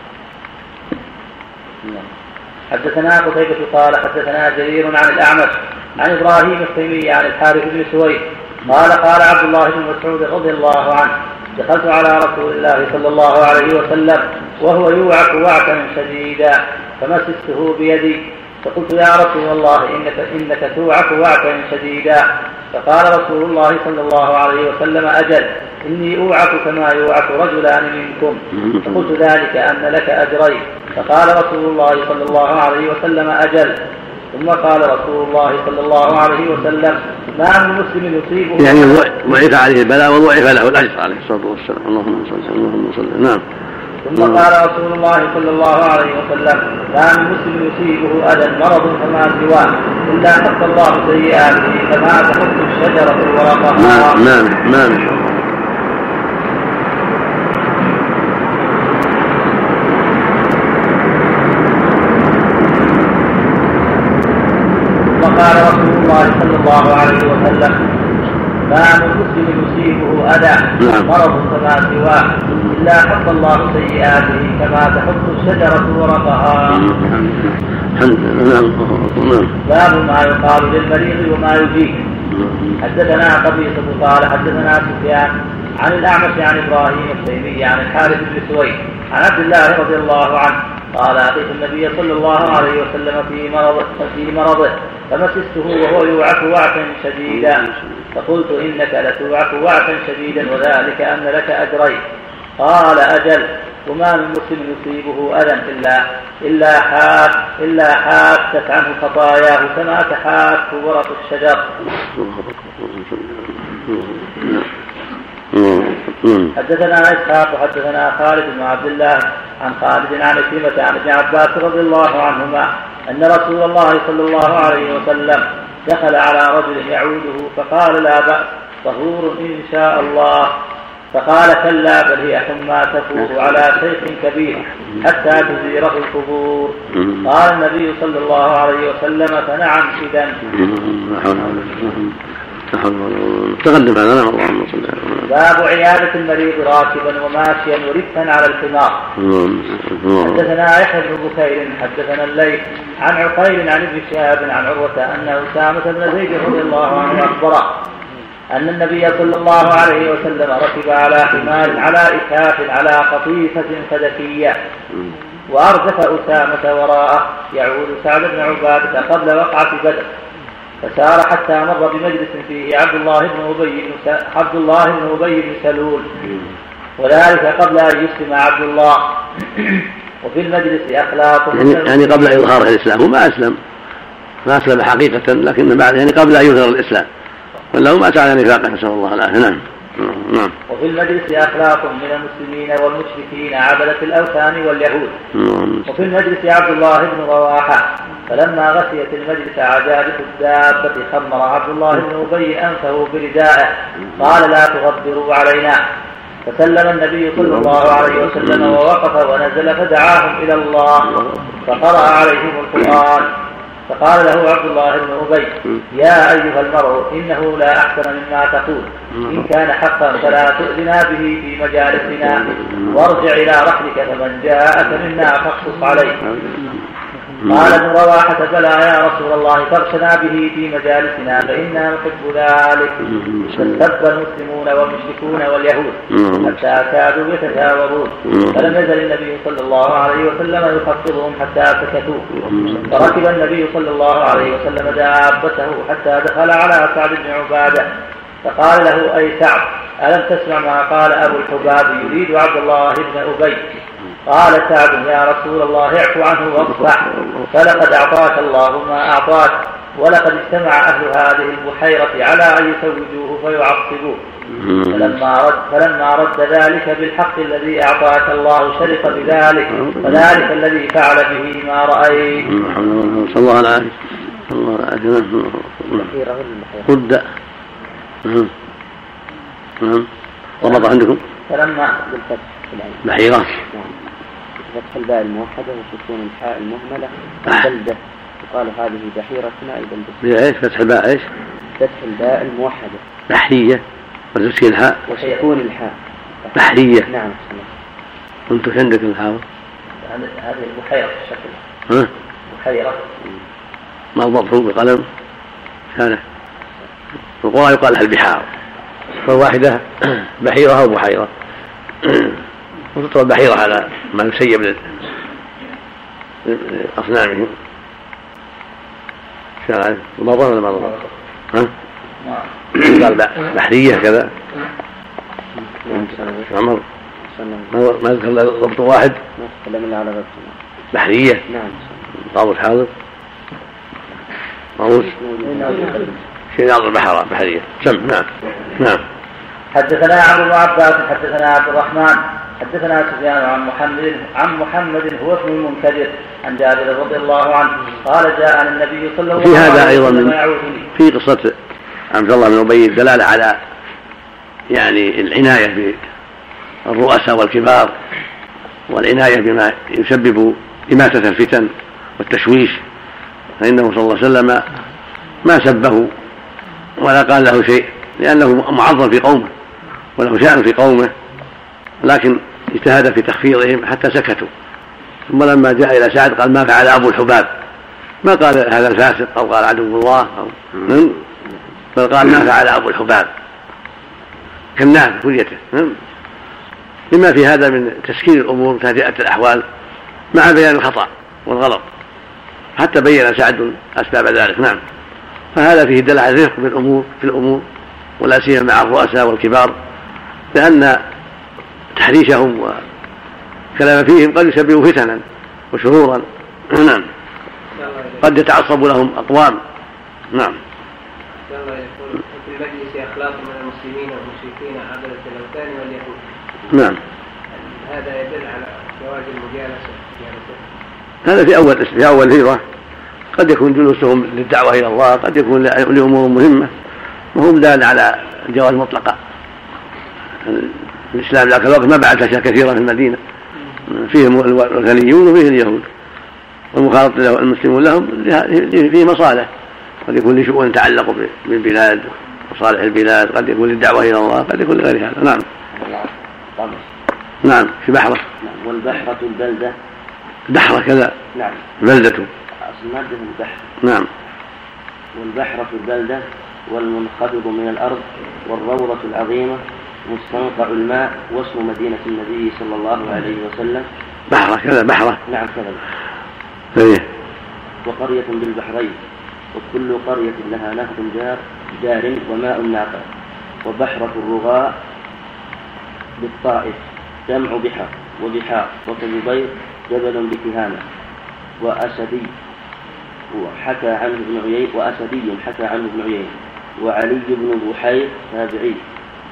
حدثنا قتيبة قال حدثنا جرير عن الأعمش عن إبراهيم التيمي عن الحارث بن سويد قال قال عبد الله بن مسعود رضي الله عنه دخلت على رسول الله صلى الله عليه وسلم وهو يوعك وعكا شديدا فمسسته بيدي؟ فقلت يا رسول الله انك إنك توعك وعكا شديدا. فقال رسول الله صلى الله عليه وسلم أجل إني أوعك كما يوعك رجلان منكم. فقلت ذلك أن لك أجرين. فقال رسول الله صلى الله عليه وسلم أجل ثم قال رسول الله صلى الله عليه وسلم ما من مسلم يصيبه يعني ضعف عليه البلاء وضعف له الأجر عليه الصلاة والسلام. اللهم صل اللهم صل نعم. ثم قال رسول الله صلى الله عليه وسلم ما من مسلم يصيبه أذى مرض فما سواه إلا حق الله سيئاته كما تحط الشجره ورقها نعم نعم نعم قال رسول الله صلى الله عليه وسلم ما من مسلم يصيبه أذى نعم. مرض فما سواه إلا حط الله سيئاته كما تحط الشجرة ورقها. باب ما يقال للمريض وما يجيب حدثنا قبيصة قال حدثنا سفيان عن الأعمش عن إبراهيم التيمي عن الحارث بن سويد عن عبد الله رضي الله عنه قال أتيت النبي صلى الله عليه وسلم في مرضه في مرضه فمسسته وهو يوعك وعكا شديدا. فقلت إنك لتوعك وعكا شديدا وذلك أن لك أجرين. قال أجل وما من مسلم يصيبه أذى إلا إلا حاف إلا حافت عنه خطاياه كما تحاف ورق الشجر. حدثنا إسحاق وحدثنا خالد بن عبد الله. عن خالد عن كلمة عن ابن عباس رضي الله عنهما أن رسول الله صلى الله عليه وسلم دخل على رجل يعوده فقال لا بأس طهور إن شاء الله. فقال كلا بل هي حمى تفوح على شيخ كبير حتى تزيره القبور. قال النبي صلى الله عليه وسلم فنعم إذا تقدم هذا نعم اللهم صل على باب عيادة المريض راكبا وماشيا ورثا على الحمار. حدثنا يحيى بن بكير حدثنا الليث عن عقيل عن ابن شهاب عن عروة أن أسامة بن زيد رضي الله عنه أخبره أن النبي صلى الله عليه وسلم ركب على حمار على إكاف على قطيفة فدكية وأردف أسامة وراءه يعود سعد بن عبادة قبل وقعة بدر. فسار حتى مر بمجلس فيه عبد الله بن أبي بن عبد الله بن أبي بن سلول. وذلك قبل أن يسلم عبد الله. وفي المجلس أخلاق يعني, يعني قبل إظهار الإسلام. هو ما أسلم. ما أسلم حقيقة لكن بعد يعني قبل أن يظهر الإسلام. وله مات على نفاقه نسأل الله العافية. نعم. نعم. وفي المجلس أخلاق من المسلمين والمشركين عبدة الأوثان واليهود. نعم. وفي المجلس عبد الله بن رواحة. فلما غشيت المجلس عجائب الدابة خمر عبد الله بن أبي أنفه بردائه. قال لا تغبروا علينا. فسلم النبي صلى الله عليه وسلم ووقف ونزل فدعاهم إلى الله. فقرأ عليهم القرآن. فقال له عبد الله بن أبي يا أيها المرء إنه لا أحسن مما تقول. إن كان حقا فلا تؤذنا به في مجالسنا. وارجع إلى رحلك فمن جاءك منا فاقصص عليه. قال ابن رواحة بلى يا رسول الله فاغشنا به في مجالسنا فإنا نحب ذلك. فاستب المسلمون والمشركون واليهود حتى كادوا يتجاورون فلم يزل النبي صلى الله عليه وسلم يخفضهم حتى سكتوا. فركب النبي صلى الله عليه وسلم دابته حتى دخل على سعد بن عبادة. فقال له أي سعد ألم تسمع ما قال أبو الحباب يريد عبد الله بن أبي؟ قال سعد يا رسول الله اعف عنه واصفح فلقد أعطاك الله ما أعطاك ولقد اجتمع أهل هذه البحيرة على أن يسوجوه فيعصبوه. فلما رد فلما رد ذلك بالحق الذي أعطاك الله شرق بذلك فذلك الذي فعل به ما رأيت. صلى الله عليه وسلم. البحيرة؟ رد نعم. نعم. ضبط عندكم. فلما بالفتح بحيرة نعم فتح الباء الموحدة وسكون الحاء المهملة. آه. بلدة يقال هذه بحيرة أي بلدة بإيش فتح الباء إيش؟ فتح الباء الموحدة. بحرية. وتسكين الحاء. وسكون الحاء. بحرية. نعم. إيش عندك الحاوي؟ هذه البحيرة في الشكل. ها؟ بحيرة. ما ضبطه بقلم؟ كان في القرآن يقال لها البحار. فالواحدة بحيرة أو بحيرة. وتطلب البحيرة على ما يسيب لأصنامهم ما ضر ولا ما ضر؟ ها؟ قال بحرية كذا. عمر؟ ما ذكر ضبط واحد ما تكلم إلا على ضبط بحرية. نعم. طاووس حاضر. طاووس. شيء ناظر البحر بحرية. سم. نعم. نعم. حدثنا عمرو بن عباس حدثنا عبد الرحمن. حدثنا سفيان عن محمد عن محمد هو اسم المنكدر عن جابر رضي الله عنه. قال جاء النبي صلى الله عليه وسلم في هذا أيضا من في قصة عبد الله بن أبي دلاله على يعني العناية بالرؤساء والكبار والعناية بما يسبب إماتة الفتن والتشويش. فإنه صلى الله عليه وسلم ما سبه ولا قال له شيء لأنه معظم في قومه وله شأن في قومه. لكن اجتهد في تخفيضهم حتى سكتوا. ثم لما جاء إلى سعد قال ما فعل أبو الحباب. ما قال هذا الفاسق أو قال عدو الله أو بل قال ما فعل أبو الحباب. كناه كليته. لما في هذا من تسكين الأمور وتهدئة الأحوال مع بيان الخطأ والغلط. حتى بين سعد أسباب ذلك. نعم. فهذا فيه دل على الرفق بالأمور في الأمور ولا سيما مع الرؤساء والكبار لأن تحريشهم وكلام فيهم قد يسبب فتنا وشرورا نعم. قد يتعصب لهم أقوام. نعم. في من المسلمين والمشركين عبدة الأوثان واليهود نعم. هذا يدل على جواز المجالسة هذا في أول في أول هجرة. قد يكون جلوسهم للدعوة إلى الله قد يكون لأمور مهمة وهم دال على الجواز مطلقا الإسلام ذاك الوقت ما بعد أشياء كثيرة في المدينة. فيهم الوثنيون وفيه اليهود. والمخالطة المسلمون لهم فيه مصالح. قد يكون لشؤون تعلق بالبلاد مصالح البلاد قد يكون للدعوة إلى الله قد يكون لغير هذا. نعم. نعم. في بحرة نعم. والبحرة البلدة. بحرة كذا. نعم. بلدة. أصل مادة البحر. نعم. والبحرة البلدة والمنخفض من الأرض والروضة العظيمة مستنقع الماء واسم مدينة النبي صلى الله عليه وسلم. بحرة كذا بحرة نعم كذا. إيه. وقرية بالبحرين وكل قرية لها نهر جار جار وماء ناقع وبحرة الرغاء بالطائف جمع بحر وبحار. وكذبير جبل بكهانة. وأسدي وحكى عنه ابن عيين وأسدي حكى عنه ابن عيين. وعلي بن بحير تابعي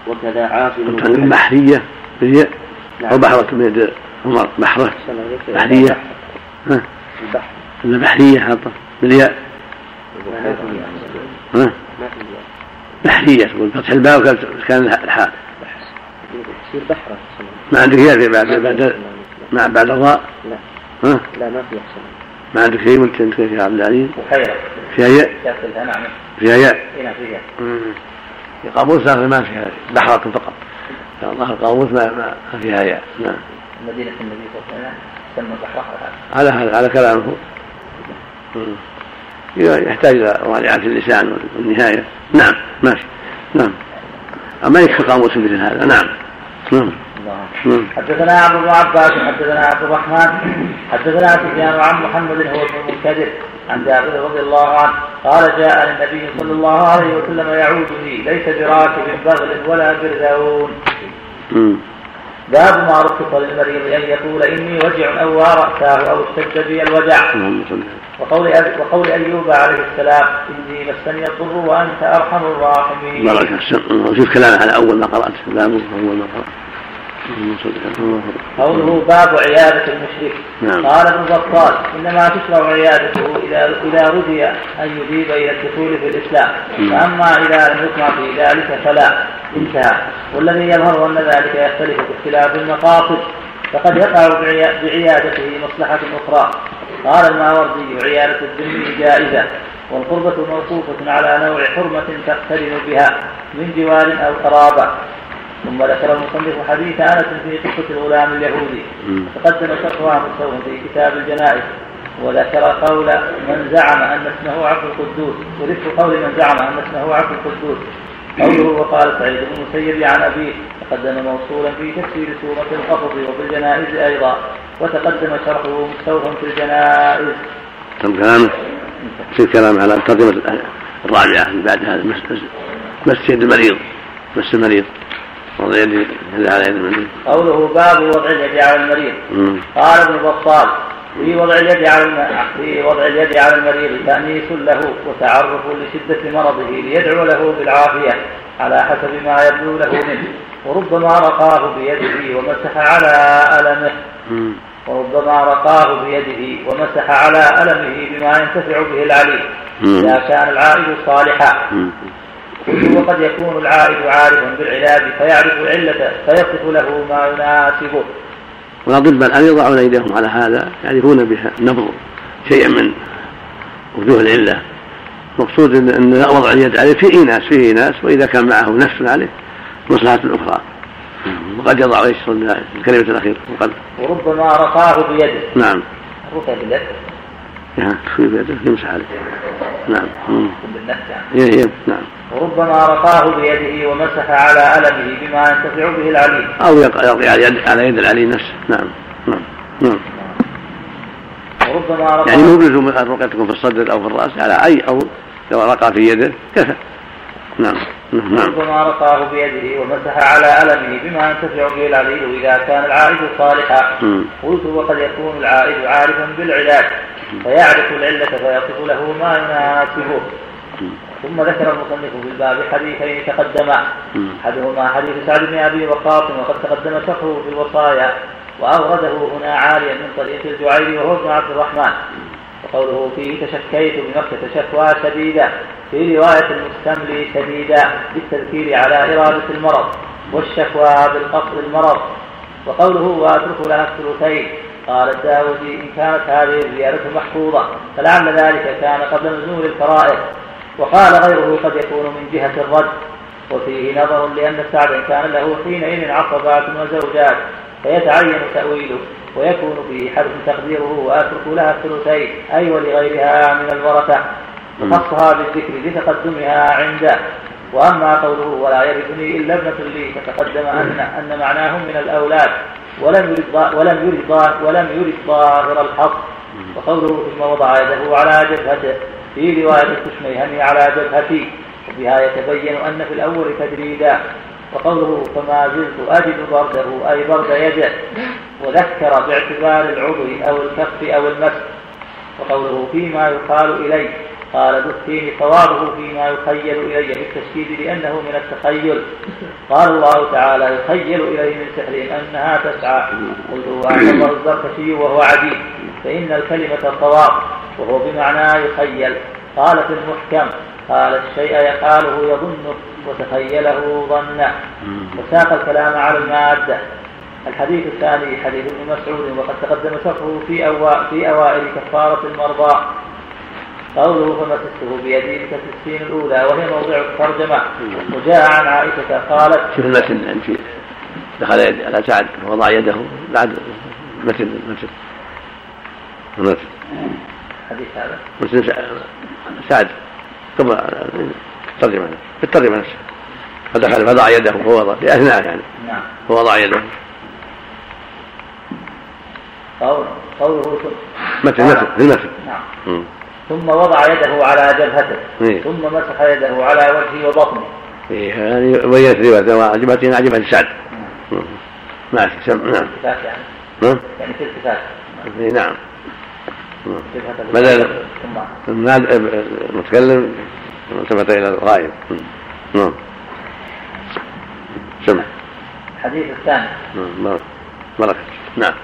وكذا عاصم بن البحرية بالياء نعم. أو بحرة من عمر بحرة بحرية ها؟ البحر. البحرية حاطة. بالياء ها؟ بحرية تقول فتح الباء كان الحاء بحرة ما عندك ياء بعد بعد ما بعد الراء؟ لا. ها؟ لا ما في أحسن. ما عندك شيء؟ وانت أنت يا عبد العزيز. بحيرة فيها ياء؟ نعم فيها ياء. نعم فيها في قاموس ما فيها بحرة فقط. الله القاموس ما ما فيها ياء نعم مدينة النبي صلى الله عليه وسلم تسمى بحرة على هذا على كلامه. يحتاج إلى مراجعه اللسان والنهاية. نعم ماشي. نعم. أما يكفي قاموس مثل هذا. نعم. نعم. حدثنا عبد بن عباس حدثنا عبد الرحمن حدثنا سفيان عن محمد هو بن المنكدر عن جابر رضي الله عنه قال جاء النبي صلى الله عليه وسلم يعود لي ليس براكب بغل ولا برذون باب ما رخص للمريض أن يقول إني وجع أو راساه أو اشتد بي الوجع. وقول وقول أيوب عليه السلام إني مسني الضر وأنت أرحم الراحمين. بارك شوف كلامه على أول ما قرأت باب أول ما قرأت. قوله باب عيادة المشرك. نعم. قال ابن بطال إنما تشرع عيادته إذا إذا رجي أن يجيب إلى الدخول في الإسلام. فأما إذا لم يسمع في ذلك فلا انتهى. والذي يظهر أن ذلك يختلف باختلاف المقاصد فقد يقع بعيادته مصلحة أخرى. قال الماوردي عيادة الذمي جائزة والقربة موقوفة على نوع حرمة تقترن بها من جوار أو قرابة. ثم ذكر المصنف حديث أنس في قصة الغلام اليهودي. تقدم شرحها مستوى في كتاب الجنائز وذكر قول من زعم أن اسمه عبد القدوس. وذكر قول من زعم أن اسمه عبد القدوس. قوله وقال سعيد بن المسيب عن أبيه. تقدم موصولا في تفسير سورة القبض وفي الجنائز أيضا. وتقدم شرحه مستوفى في الجنائز. تم كلامه في الكلام على الترجمة الرابعة من بعد هذا مسجد المريض. مس المريض. وضع يد على يد المريض قوله باب وضع اليد على المريض. قال ابن بطال في وضع اليد على في وضع اليد على المريض تأنيس له وتعرف لشدة مرضه ليدعو له بالعافية على حسب ما يبدو له منه. وربما رقاه بيده ومسح على ألمه. وربما رقاه بيده ومسح على ألمه بما ينتفع به العليم إذا كان العائد صالحا. وقد يكون العائد عارفا بالعلاج فيعرف العلة فيصف له ما يناسبه. والأطباء الآن يضعون أيديهم على هذا؟ يعرفون بها نبض شيئا من وجوه العلة. مقصود أن وضع اليد عليه في إيناس في إيناس وإذا كان معه نفس عليه مصلحة أخرى. وقد يضع إيش؟ الكلمة الأخيرة وقد وربما رفعه بيده. نعم. رفع باليد نعم في بيده يمسح عليه. نعم. بالنفس يعني. نعم. وربما رقاه بيده ومسح على ألمه بما ينتفع به العليم. أو يلقي على يد على يد العليم نفسه. نعم. نعم. نعم. وربما رقاه يعني مو بلزوم رقيتكم في الصدر أو في الرأس على أي أو لو رقى في يده كفى. نعم. نعم. ربما رقاه بيده ومسح على ألمه بما ينتفع به العليل إذا كان العائد صالحا. قلت وقد يكون العائد عارفا بالعلاج فيعرف العلة فيصف له ما يناسبه. ثم ذكر المصنف في الباب حديثين تقدما. أحدهما حديث سعد بن أبي وقاص وقد تقدم شرحه في الوصايا وأورده هنا عاليا من طريق الجعيري وهو ابن عبد الرحمن. وقوله فيه تشكيت بمكة شكوى شديدة في رواية المستملي شديدة بالتذكير على إرادة المرض والشكوى بالقصد المرض. وقوله وأترك لها الثلثين. قال الداودي إن كانت هذه الزيادة محفوظة فلعل ذلك كان قبل نزول الفرائض. وقال غيره قد يكون من جهة الرد وفيه نظر لأن سعدا كان له حينئذ عصبات وزوجات فيتعين تأويله ويكون فيه حدث تقديره وأترك لها الثلثين أي ولغيرها من الورثة. وخصها بالذكر لتقدمها عنده. وأما قوله ولا يرثني إلا ابنة لي فتقدم أن أن معناه من الأولاد. ولم يرد ولم يرد ولم يرد ظاهر الحق وقوله ثم وضع يده على جبهته. في رواية الكشميهني على جبهتي وبها يتبين أن في الأول تدريدا وقوله فما زلت أجد برده أي برد يده وذكر باعتبار العضو أو الكف أو المس وقوله فيما يقال إليه قال بالسين صوابه فيما يخيل إلي بالتشديد لأنه من التخيل. قال الله تعالى يخيل إليه من سحرهم أنها تسعى. قلت وأعتبر الزركشي وهو عديد. فإن الكلمة صواب وهو بمعنى يخيل. قال في المحكم قال الشيء يقاله يظنه وتخيله ظنه. وساق الكلام على المادة. الحديث الثاني حديث ابن مسعود وقد تقدم شرحه. في أوائل كفارة المرضى. قوله فمسسته بيدي بكسر السين الأولى وهي موضع الترجمة. وجاء عن عائشة قالت شوف المتن أنت دخل يد على سعد ووضع يده بعد متن متن المتن. حديث هذا؟ متن سعد. قبل الترجمة في الترجمة نفسها. فدخل فضع يده ووضع في أثناء يعني. نعم. فوضع يده. قوله متن متن في المتن. نعم. ثم وضع يده على جبهته. إيه؟ ثم مسح يده على وجهه وبطنه. إيه يعني بينت رواية عجبتني مع جبهة سعد. نعم. يعني نعم. يعني. في التفات إيه نعم. بدل المتكلم التفت إلى الغائب. نعم. سمع الحديث الثاني. نعم بارك. نعم.